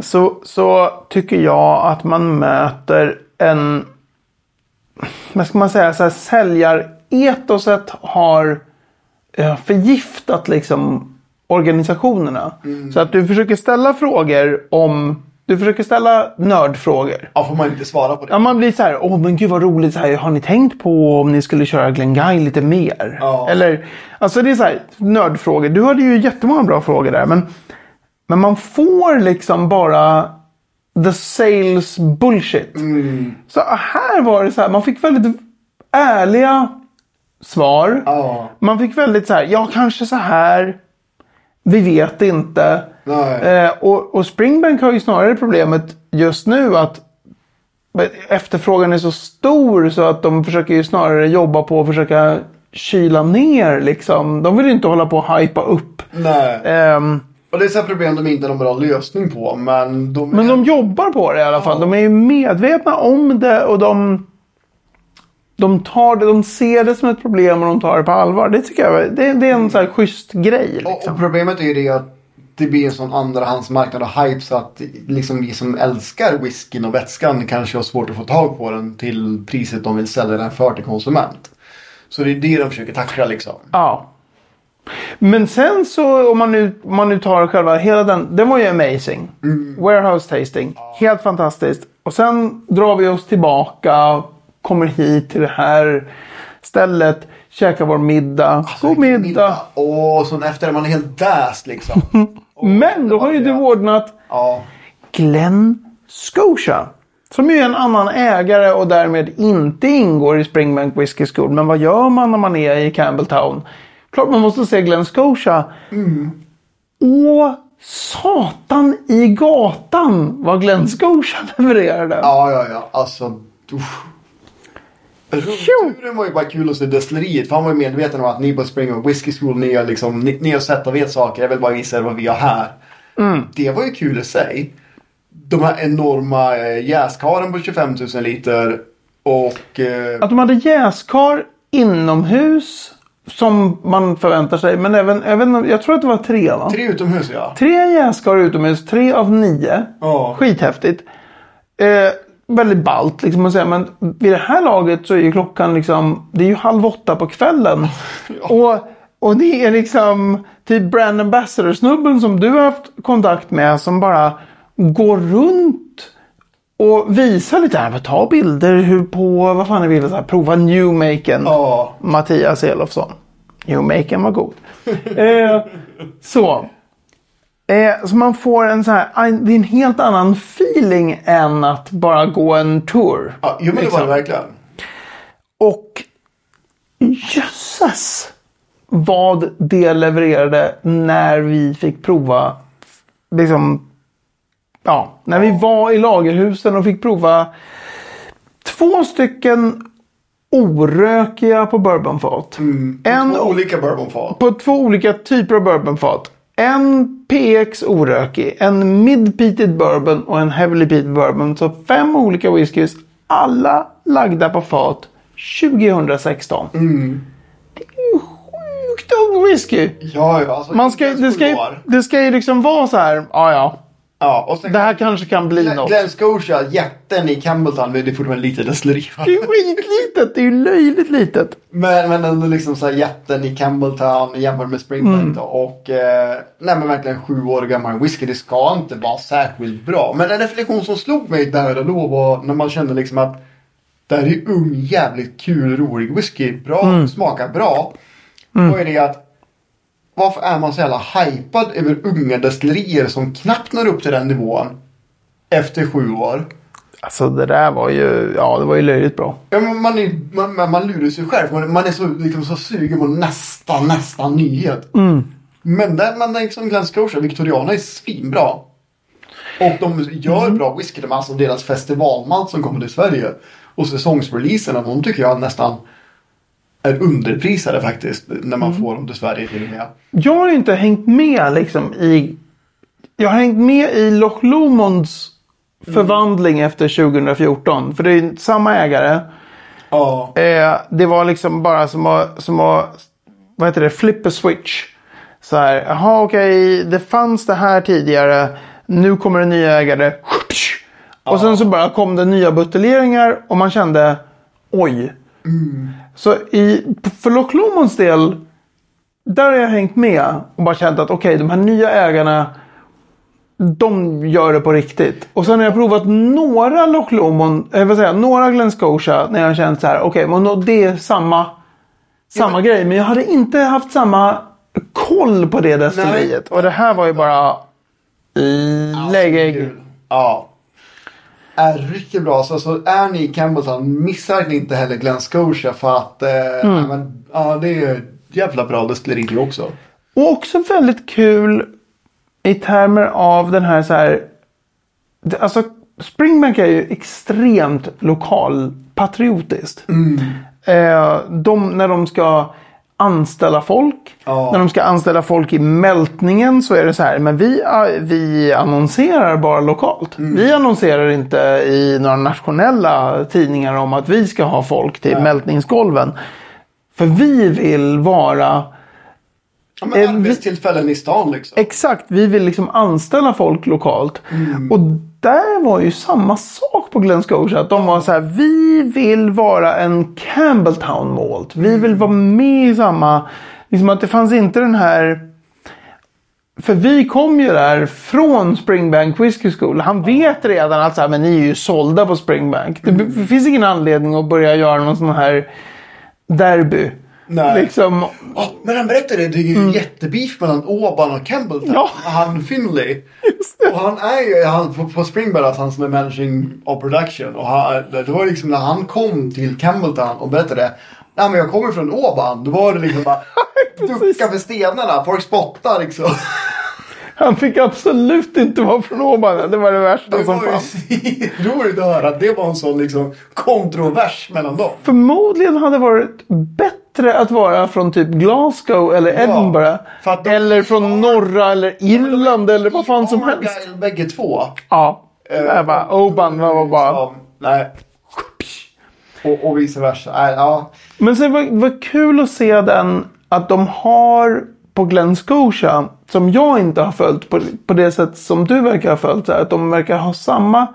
så, så tycker jag att man möter en vad ska man säga, så här, säljaretoset har eh, förgiftat liksom organisationerna. Så att du försöker ställa frågor om, du försöker ställa nördfrågor. Ja, får man inte svara på det. Ja, man blir så här, åh men gud vad roligt, så här, har ni tänkt på om ni skulle köra Glenguy lite mer? Ja. Eller, alltså det är så här, nördfrågor. Du hade ju jättemånga bra frågor där, men, men man får liksom bara the sales bullshit. Mm. Så här var det så här, man fick väldigt ärliga svar. Ja. Man fick väldigt så här, ja kanske så här. Vi vet inte. Eh, och, och Springbank har ju snarare problemet just nu att efterfrågan är så stor så att de försöker ju snarare jobba på att försöka kyla ner liksom. De vill inte hålla på och hypa upp. Nej. Ehm, Och det är så problem de inte har någon bra lösning på. Men de, men de jobbar på det i alla fall. De är ju medvetna om det och de, de tar det, de ser det som ett problem och de tar det på allvar. Det tycker jag det, det är en så här schysst grej. och, Liksom. och problemet är ju det att det blir en sån andrahandsmarknad och hype så att liksom vi som älskar whiskyn och vätskan kanske har svårt att få tag på den till priset de vill sälja den för till konsument. Så det är det de försöker tackla liksom. Ja. Men sen så om man nu, om man nu tar själva hela den. Den var ju amazing. Warehouse tasting. Helt fantastiskt. Och sen drar vi oss tillbaka. Kommer hit till det här stället. Käkar vår middag. God middag. Åh, så efter är man helt däst liksom. Men då har ju du ordnat Ja. Glenn Scotia. Som ju är en annan ägare och därmed inte ingår i Springbank Whiskey School. Men vad gör man när man är i Campbelltown? Klart man måste se Glenn Scotia. Åh, satan i gatan vad Glenn Scotia levererade. Ja, ja, ja. Alltså. Uff. Rundturen var ju bara kul att se destilleriet. För han var ju medveten om att ni på Spring och Whiskey School, har, liksom, ni, ni har sett och vet saker. Jag vill bara visa er vad vi har här. Det var ju kul i sig. De här enorma eh, jäskaren på 25 000 liter. Och... Eh, Att de hade jäskar inomhus som man förväntar sig. Men även, även jag tror att det var tre va? tre utomhus ja. Tre jäskar utomhus, tre av nio. Ja. Skithäftigt. Eh, väldigt ballt liksom att säga. Men vid det här laget så är ju klockan liksom. Det är ju halv åtta på kvällen. och, och det är liksom typ brand ambassador snubben som du har haft kontakt med. Som bara går runt. Och visar lite här. Ta bilder hur på, vad fan är det, så här, prova Newmaken. Ja. Mattias Elofsson. Newmaken var god. eh, så. Eh, så man får en så här, det är en helt annan feeling än att bara gå en tour. ja jo men det var Liksom. det verkligen. Och jösses vad det levererade när vi fick prova. Liksom, ja, när vi var i lagerhusen och fick prova två stycken orökiga på bourbonfat. En Två olika bourbonfat. på två olika typer av bourbonfat. en PX orökig, en mid-peated bourbon och en heavily peated bourbon. Så fem olika whiskys. Alla lagda på fat 2016. Det är ju sjukt ung whisky. Ja, ja. Alltså, Man ska, det, ska, ju- det ska ju liksom vara så här. Ja, ja. Ja, och sen Det här kanske kan bli Glen, något. Glen Scotia, jätten i Campbelltown, men det är fortfarande lite destilleri. va? Det är skitlitet. Det är ju löjligt litet. Men, men ändå liksom så här jätten i Campbelltown jämfört med Springbank Mm. då. Och eh, nej men verkligen sju år gammal whisky. Det ska inte vara särskilt bra. Men en reflektion som slog mig där och då var när man kände liksom att det här är ung, jävligt kul, rolig whisky. Bra, Mm. smakar bra. Då är det att varför är man så jävla hypad över unga destillerier som knappt når upp till den nivån efter sju år? Alltså det där var ju, ja det var ju löjligt bra. Ja, men man, är, man, man, lurar sig själv. Man, man är så, liksom, så sugen på nästa, nästa nyhet. Men där, men där, liksom Glen Scotia, Victoriana är svinbra. Och de gör bra whisky. De alltså deras festivalmalt som kommer till Sverige. Och säsongsreleaserna, de tycker jag nästan är underprisade faktiskt. När man får dem till Sverige till och med. Jag har inte hängt med liksom i... Jag har hängt med i Loch Lomonds förvandling efter 2014. För det är samma ägare. Ja. Eh, det var liksom bara som att, som att vad heter det, flip a switch. Så här, jaha okej, det fanns det här tidigare. Nu kommer det nya ägare. Och sen så bara kom det nya buteljeringar och man kände oj. Så i, för Loch Lommonds del, där har jag hängt med och bara känt att okej, de här nya ägarna de gör det på riktigt. Och sen har jag provat några Loch Lomond, eh, vad säger jag, några Glen Scotia när jag har känt så här, okej, men då- det är samma, samma grej. Men jag hade inte haft samma koll på det destilleriet. Och det här var ju bara lägg. Ja. Är riktigt bra. Så, så är ni i Campbelltown, missa inte heller Glen Scotia för att eh, ja, men, ja, det är jävla bra destilleri det också. Och också väldigt kul i termer av den här så här. Alltså Springbank är ju extremt lokalpatriotiskt. Eh, de, när de ska anställa folk. Ja. När de ska anställa folk i mältningen så är det så här. Men vi, ah, vi annonserar bara lokalt. Vi annonserar inte i några nationella tidningar om att vi ska ha folk till mältningsgolven. För vi vill vara Ja, men arbetstillfällen i stan liksom. Exakt, vi vill liksom anställa folk lokalt. Och där var ju samma sak på Glen Scotia. Att de var så här, vi vill vara en Campbelltown Malt. Vi vill vara med i samma... Liksom att det fanns inte den här... För vi kom ju där från Springbank Whisky School. Han vet redan att så här, men ni är ju sålda på Springbank. Det b- finns ingen anledning att börja göra någon sån här derby. Nej. Liksom, Ja, men han berättade det är ju jättebeef mellan Åban och Campbelltown. Ja. Han Finley. Och han är ju han, på, på Springbar, alltså han som är managing of production. Och han, det var liksom när han kom till Campbelltown och berättade. Nej men jag kommer från Åban. Då var det liksom bara ducka för stenarna. Folk spottar liksom. Han fick absolut inte vara från Åban. Det var det värsta Det som var fanns. ju roligt att höra att det var en sån liksom kontrovers mellan dem. Förmodligen hade det varit bättre att vara från typ Glasgow eller Edinburgh. att de- eller från norra eller Irland eller vad fan som helst. Bägge två. Ja. Det var Oban var bara... Nej. Och, och vice versa. Nej, ja. Men sen var var kul att se den att de har på Glen Scotia som jag inte har följt på, på det sätt som du verkar ha följt. Så här, att de verkar ha samma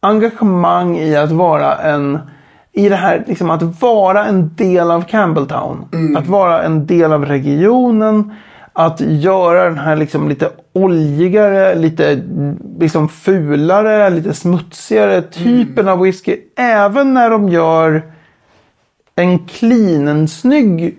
engagemang i att vara en i det här liksom att vara en del av Campbelltown. Att vara en del av regionen. Att göra den här liksom lite oljigare, lite liksom fulare, lite smutsigare typen av whisky. Även när de gör en clean, en snygg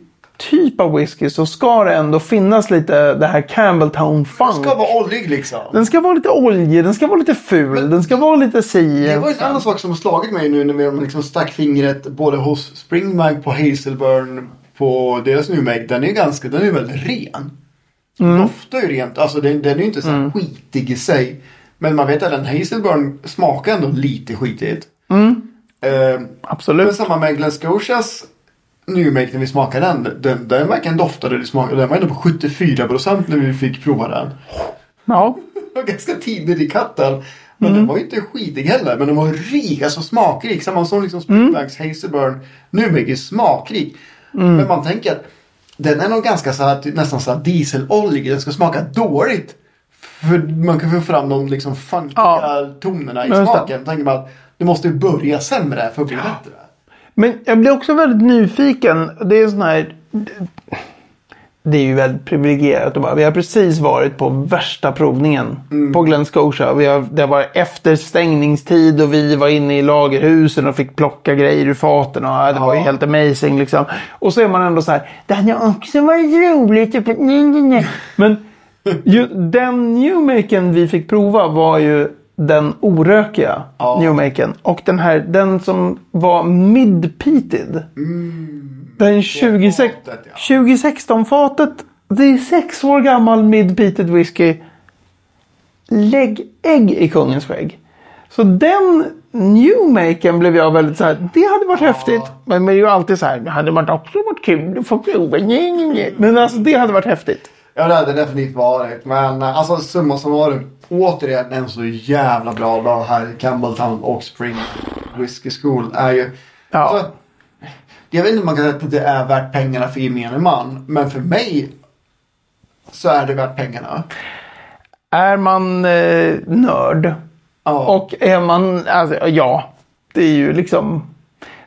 typ av whisky så ska det ändå finnas lite det här Campbelltown Den funk. ska vara oljig liksom. Den ska vara lite oljig, den ska vara lite ful, den ska vara lite si. Det var ju en annan sak som har slagit mig nu när vi liksom stack fingret både hos Springbank på Hazelburn på deras New Make. Den är ju ganska, den är väldigt ren. Doftar ju rent, alltså den, den är ju inte så här skitig i sig. Men man vet att en Hazelburn smakar ändå lite skitigt. Eh, men Absolut. samma med Glen Scotias New Make när vi smakade den. Den, den verkligen doftade. Det smakade, den var ändå på 74% när vi fick prova den. Ja. Det var ganska tidigt i katten. Men den var ju inte skitig heller. Men den var rik, alltså smakrik. Samma som liksom Springbanks Hazelburn. New Make är smakrik. Men man tänker att den är nog ganska så här, typ nästan så här dieseloljig. Den ska smaka dåligt. För man kan få fram de liksom funkiga Ja. tonerna i smaken. Då tänker man att det måste ju börja sämre för att bli bättre. Men jag blir också väldigt nyfiken. Det är sån här... Det är ju väldigt privilegierat. att bara- Vi har precis varit på värsta provningen på Glen Scotia. Vi har, det var efter stängningstid och vi var inne i lagerhusen och fick plocka grejer ur faten. Och, ja, det var ju Ja. helt amazing liksom. Och så är man ändå så här. Det hade också varit roligt. att få- nej, nej, nej." Men ju, den Newmaken vi fick prova var ju den orökiga Ja. Newmaken. Och den här, den som var mid-peated. Den 26, fatet, ja. 2016-fatet. Det är sex år gammal mid-peated whisky. Lägg ägg i kungens skägg. Så den Newmaken blev jag väldigt så här. Det hade varit häftigt. Men det är ju alltid så här. Det hade varit också varit kul att få prova. Men alltså det hade varit häftigt. Ja det hade definitivt varit. Men eh, alltså summa summarum. Återigen en så jävla bra dag här i Campbelltown och Spring Whiskey School är ju. Ja. Alltså, jag vet inte om man kan säga att det är värt pengarna för gemene man. Men för mig så är det värt pengarna. Är man eh, nörd Ja. och är man, alltså, ja, det är ju liksom.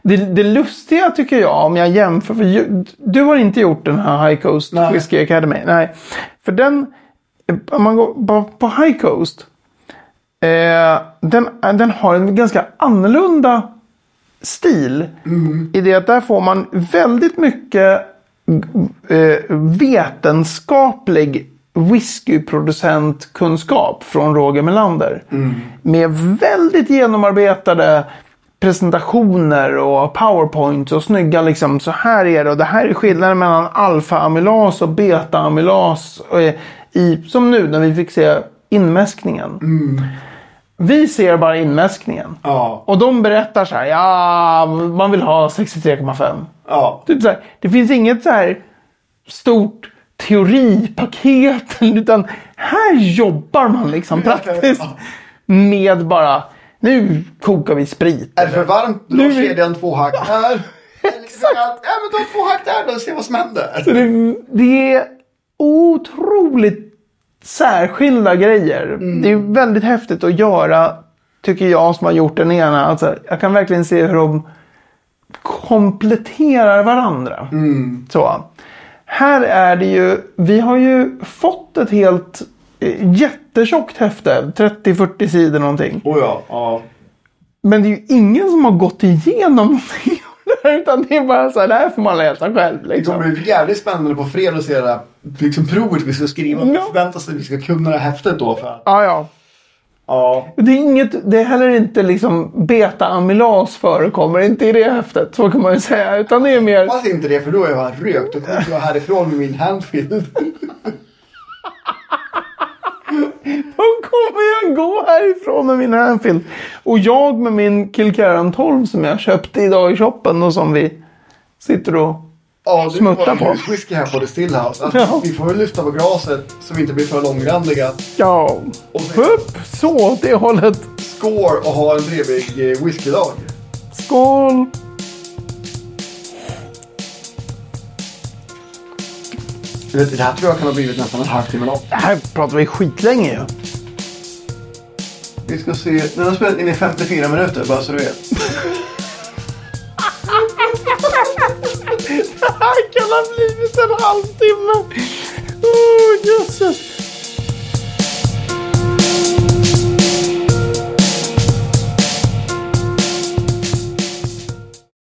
Det, det lustiga tycker jag om jag jämför, för ju, du har inte gjort den här High Coast Nej. Whiskey Academy. Nej, för den, om man går på, på High Coast. Eh, den, den har en ganska annorlunda stil. I det att där får man väldigt mycket eh, vetenskaplig whiskyproducentkunskap från Roger Melander. Med väldigt genomarbetade presentationer och powerpoints och snygga liksom så här är det och det här är skillnaden mellan alfa-amylas och beta-amylas. I, som nu när vi fick se inmäskningen. Vi ser bara inmäskningen. Ja. Och de berättar så här, ja, man vill ha 63,5. Ja. Typ så här, det finns inget så här stort teoripaket. Utan här jobbar man liksom praktiskt. Med bara, nu kokar vi sprit. Är det för varmt? Dra Nu är- kedjan två hack här. Kallt? Ja men dra två hack där och se vad som händer. Så det, det är otroligt särskilda grejer. Det är väldigt häftigt att göra, tycker jag som har gjort den ena. Alltså, jag kan verkligen se hur de kompletterar varandra. Så. Här är det ju, vi har ju fått ett helt eh, jättetjockt häfte, 30-40 sidor någonting. Oh ja. ja. Men det är ju ingen som har gått igenom någonting utan det är bara så här, det här får man läsa själv. Det Liksom. kommer bli jävligt spännande på fredag att se det här liksom, provet vi ska skriva. Ja. Förväntas sig att vi ska kunna det här häftet då. För Ja, ja. ja. Det är, inget, det är heller inte liksom beta-amylas förekommer inte i det häftet. Så kan man ju säga. Utan det är mer... Hoppas inte det för då är jag rökt. Då kommer jag härifrån med min handfield. Då kommer jag gå härifrån med min Anfield. Och jag med min Kilcaran 12 som jag köpte idag i shoppen och som vi sitter och... Ja, det Smutta är på. vår huswhisky här på The Stillhouse. Att Ja. Vi får väl lyfta på glaset så vi inte blir för långrandiga. Ja, Och så upp så åt det hållet. score och ha en trevlig eh, whiskydag. Skål! Vet, det här tror jag kan ha blivit nästan en halvtimme långt. Det här pratar vi skitlänge ju. Vi ska se. Den har spelat in i 54 minuter bara så du vet. Det här kan ha blivit en halvtimme. Oh, jösses.